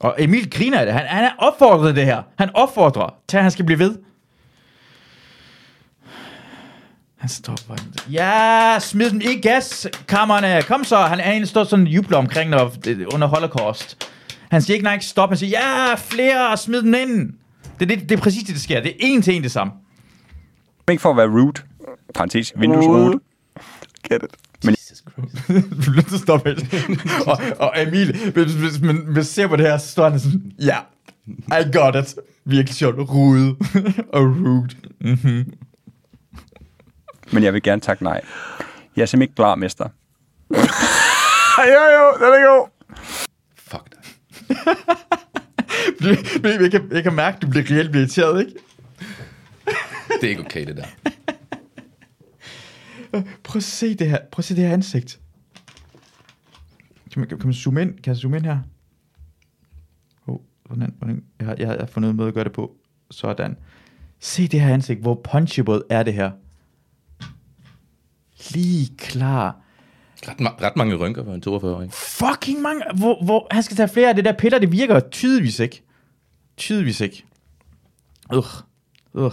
Og Emil griner af det. Han, han er opfordret det her. Han opfordrer til, at han skal blive ved. Han stopper. Ja, smid dem i gaskammerne. Kom så. Han er en, der står sådan og jubler omkring når, under holocaust. Han siger ikke nej, stop. Han siger, ja, flere, smid den ind. Det, er det, det er præcis det, der sker. Det er en til en det samme. ikke for at være rude. Parentes, vinduesrude. get it. Jesus Christ. du bliver nødt til at stoppe helt. og, og Emil, hvis, hvis man hvis ser på det her, så står han sådan, ja, yeah, I got it. Virkelig sjovt. Rude og rude. Mm-hmm. Men jeg vil gerne takke nej. Jeg er simpelthen ikke klar, mester. jo, jo, den er god. Fuck dig. Jeg, jeg, kan, jeg kan mærke, at du bliver reelt irriteret, ikke? Det er ikke okay, det der. Prøv at se det her, prøv at se det her ansigt. Kan man, kan man zoome ind? Kan jeg zoome ind her? Oh, hvordan, hvordan, jeg, har, jeg, har, jeg har fundet en måde at gøre det på. Sådan. Se det her ansigt. Hvor punchable er det her? Lige klar. Ret, ma- ret mange rynker for en 42-årig. Fucking mange. Hvor, hvor, han skal tage flere af det der piller. Det virker tydeligvis ikke. Tydeligvis ikke. Ugh. Ugh.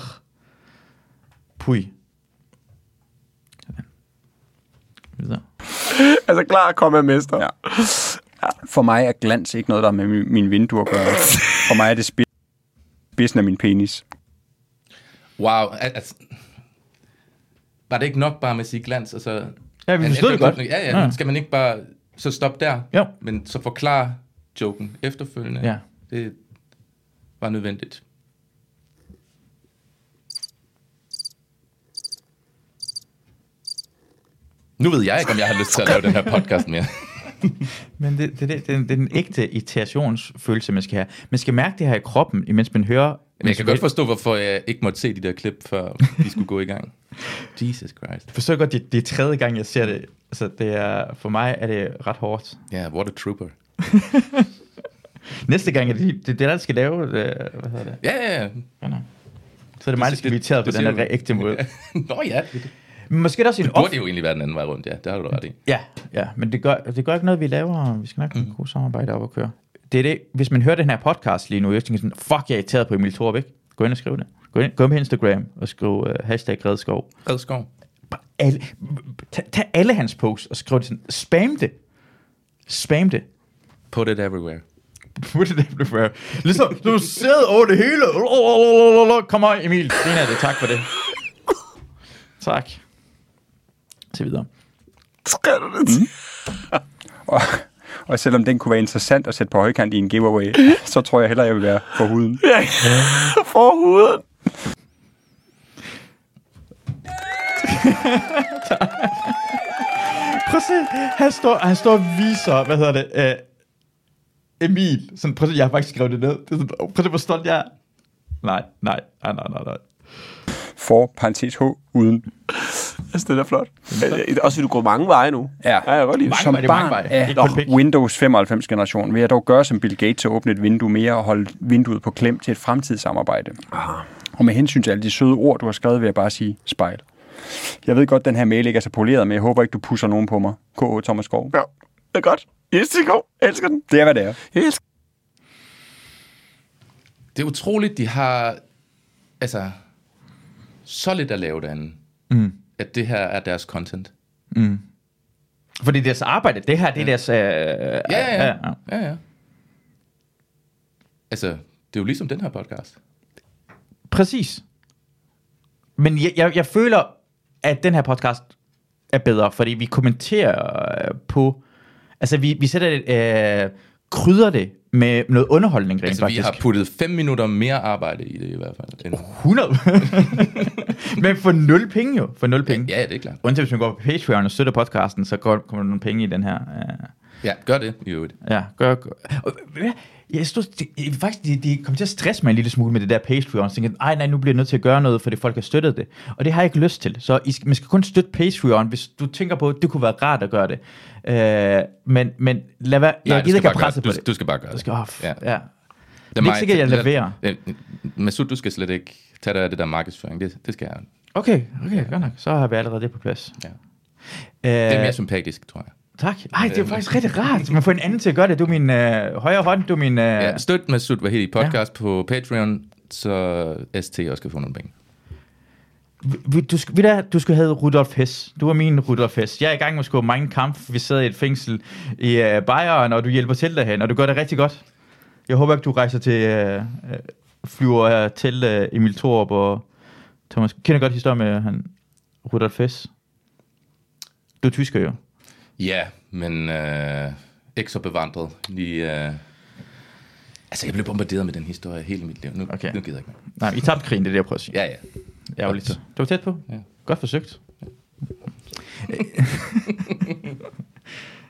Pui. Sådan. Videre. Altså klar at komme af mester. Ja. For mig er glans ikke noget, der er med min, min vindue at gøre. For mig er det spi- spidsen af min penis. Wow. al- Altså, var det ikke nok bare med at sige glans, og så... Ja, vi forstod det godt. Ja, ja, Ja. Skal man ikke bare så stoppe der? Jo. Men så forklare joken efterfølgende. Ja. Det var nødvendigt. Nu ved jeg ikke, om jeg har lyst til at lave den her podcast mere. Men det, det, det, det, er den- det er den ægte irritationsfølelse, man skal have. Man skal mærke det her i kroppen, imens man hører... Men jeg kan godt forstå, hvorfor jeg ikke måtte se de der klip, før vi skulle gå i gang. Jesus Christ. forstår godt, det, det er tredje gang, jeg ser det. Altså, det er, for mig er det ret hårdt. Ja, yeah, what a trooper. Næste gang er det det, er det der, der skal lave... Det, hvad hedder det? Ja, ja, ja. Så er det mig, der skal blive irriteret på det den du. ægte måde. Nå ja, det, det Men måske er der også en burde jo egentlig være den anden vej rundt, ja. Det har du ret i. Ja, ja, men det gør, det gør ikke noget, vi laver. Vi skal nok have mm. god samarbejde op at køre. Det er det, hvis man hører den her podcast lige nu, jeg tænker sådan, fuck, jeg er irriteret på Emil Thorup, ikke? Gå ind og skriv det. Gå ind, gå ind på Instagram og skriv uh, hashtag Redskov. Redskov. Alle, tag, tag alle hans posts og skriv det sådan. Spam det. Spam det. Put it everywhere. Put it everywhere. Ligesom, du sidder over det hele. Kom on, Emil. Griner det. Tak for det. Tak. Så videre. Skal du det til? Og, selvom den kunne være interessant at sætte på højkant i en giveaway, så tror jeg hellere, jeg vil være på huden. Ja, for hovedet. Prøv at se, han står, han står og viser, hvad hedder det, uh, Emil. Sådan, prøv at se, jeg har faktisk skrevet det ned. Det er sådan, oh, prøv at se, hvor stolt jeg er. Nej, nej, nej, nej, nej, nej. For parentes H uden. Altså, det er flot. Øh, Også fordi du går mange veje nu. Ja. ja jeg kan godt lide det. Mange Som er mange barn veje. af pik. Windows 95-generation vil jeg dog gøre som Bill Gates og åbne et vindue mere og holde vinduet på klem til et fremtidssamarbejde. Og med hensyn til alle de søde ord, du har skrevet, vil jeg bare sige spejl. Jeg ved godt, den her mail ikke er så poleret, men jeg håber ikke, du pusser nogen på mig. K.O. Thomas Skov. Ja, det er godt. Yes, det er god. Jeg elsker den. Det er, hvad det er. Jeg elsker Det er utroligt, de har altså så lidt at lave derinde, Mm. At det her er deres content. Fordi deres arbejde, det her, det er deres... Uh, ja, Ja, ja, ja. ja, ja. Altså, det er jo ligesom den her podcast. Præcis. Men jeg, jeg, jeg føler, at den her podcast er bedre, fordi vi kommenterer øh, på... Altså, vi, vi sætter det... Øh, krydder det med noget underholdning rent Altså, vi faktisk. har puttet fem minutter mere arbejde i det i hvert fald. End, 100. Men for nul penge jo. For nul penge. ja, det er klart. Undtagen hvis man går på Patreon og støtter podcasten, så går, kommer der nogle penge i den her. Uh, Ja, gør det i øvrigt. ja, gør, gør. Og, du jeg stod, det, jeg- faktisk, de, de kom til at stresse mig en lille smule med det der Patreon. Så tænkte, ej nej, nu bliver jeg nødt til at gøre noget, fordi folk har støttet det. Og det har jeg ikke lyst til. Så I skal, man skal kun støtte Patreon, hvis du tænker på, at det kunne være rart at gøre det. Uh, men, men lad være, jeg du gider ikke presset gøre, på du, det. du skal bare gøre Du det. skal, oh, ja. Ja. ja. Det er ikke sikkert, jeg leverer. Øh, Masud, du skal slet ikke tage dig af det der markedsføring. Det, det skal jeg. Okay, okay, godt nok. Så har vi allerede det på plads. Ja. Uh, Det er mere sympatisk, tror jeg. Tak. Ej, det er faktisk rigtig rart. Man får en anden til at gøre det. Du er min øh, højre hånd, du er min... Øh, Ja, støt Masud Vahedi podcast ja. på Patreon, så ST også kan få nogle penge. vi- du, sk- ved du, skulle have Rudolf Hess. Du er min Rudolf Hess. Jeg er i gang med at skrive mange kamp. Vi sidder i et fængsel i øh, Bayern, og du hjælper til derhen, og du gør det rigtig godt. Jeg håber ikke, du rejser til... Øh, øh, flyver øh, til øh, Emil Thorup og Thomas... Kender godt historien med han, Rudolf Hess? Du er tysker jo. Ja, men øh, ikke så bevandret. Lige, øh, altså, jeg blev bombarderet med den historie hele mit liv. Nu, Okay. nu gider jeg ikke mere. Nej, I tabte krigen, det er det, jeg prøver at sige. Ja, ja. Ærgerligt. Det var tæt på. Ja. Godt forsøgt.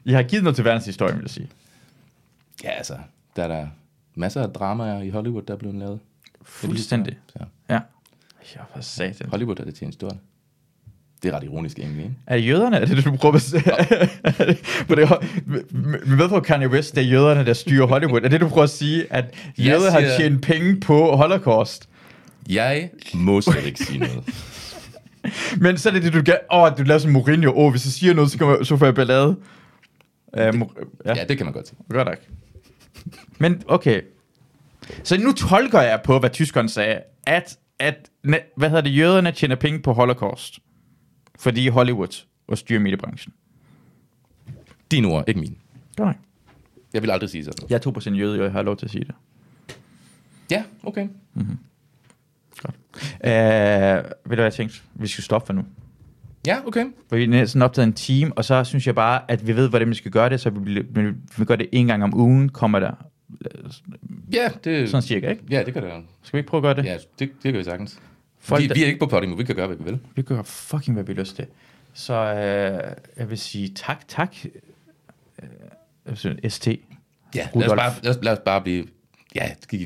jeg har givet noget til verdenshistorien, vil jeg sige. Ja, altså, der er der masser af dramaer i Hollywood, der er blevet lavet. Fuldstændig. Så, Ja. Ja, for satan. Hollywood er det til en historie. Det er ret ironisk egentlig, ikke? Er det jøderne? Er det det, du prøver at sige? Det Vi ved på Kanye West, det er jøderne, der styrer Hollywood. Er det, du prøver at sige, at jøder har tjent penge på Holocaust? Jeg må slet ikke sige noget. Men så er det det, du gør. Åh, oh, du laver sådan Mourinho. Åh, oh, hvis jeg siger noget, så, kommer, så får jeg ballade. Uh, ja. Ja, det kan man godt sige. Godt nok. Men okay. Så nu tolker jeg på, hvad tyskerne sagde, at, at hvad hedder det, jøderne tjener penge på Holocaust. Fordi Hollywood og styrer mediebranchen. Dine ord, ikke. Godt nok. Jeg vil aldrig sige sådan noget. Jeg er 2% jøde, og jeg har lov til at sige det. Ja, okay. Uh, ved du hvad jeg tænkte? Vi skal stoppe for nu. Ja, okay. For vi er næsten optaget en time, og så synes jeg bare, at vi ved, hvordan vi skal gøre det, så vi, vi, vi gør det en gang om ugen, kommer der Ja, det, sådan cirka, ikke? ja, det kan det Skal vi ikke prøve at gøre det? Ja, det, det kan vi sagtens. Folk, vi, der- vi er ikke på Podimo, vi kan gøre, hvad vi vil. Vi gør fucking, hvad vi har lyst til. Så øh, jeg vil sige tak, tak. Øh, jeg ST. Ja, lad os, Rudolf. bare, lad, os, lad os bare blive... Ja, giv,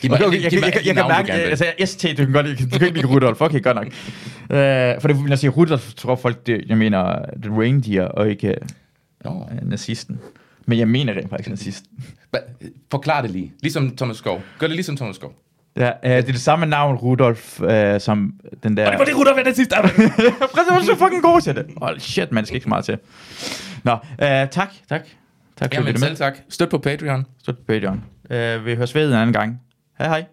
giv mig, Okay, okay, jeg, giv jeg, mig jeg, jeg, de kan mærke, altså ST, du kan godt du kan ikke lide Rudolf. Okay, godt nok. Øh, for det, når jeg siger Rudolf, tror folk, det, jeg mener The Reindeer, og ikke Nå. øh, nazisten. Men jeg mener rent faktisk nazisten. Hva- Forklar det lige. Ligesom Thomas Skov. Gør det ligesom Thomas Skov. Ja, øh, det er det samme navn, Rudolf, øh, som den der... Hvor det Rudolf er nazist? Præcis, du er så fucking god til det. Hold shit, man skal ikke så meget til. Nå, øh, tak, tak. Tak for Jamen selv med. tak. Støt på Patreon. Støt på Patreon. Øh, vi høres ved en anden gang. Hej hej.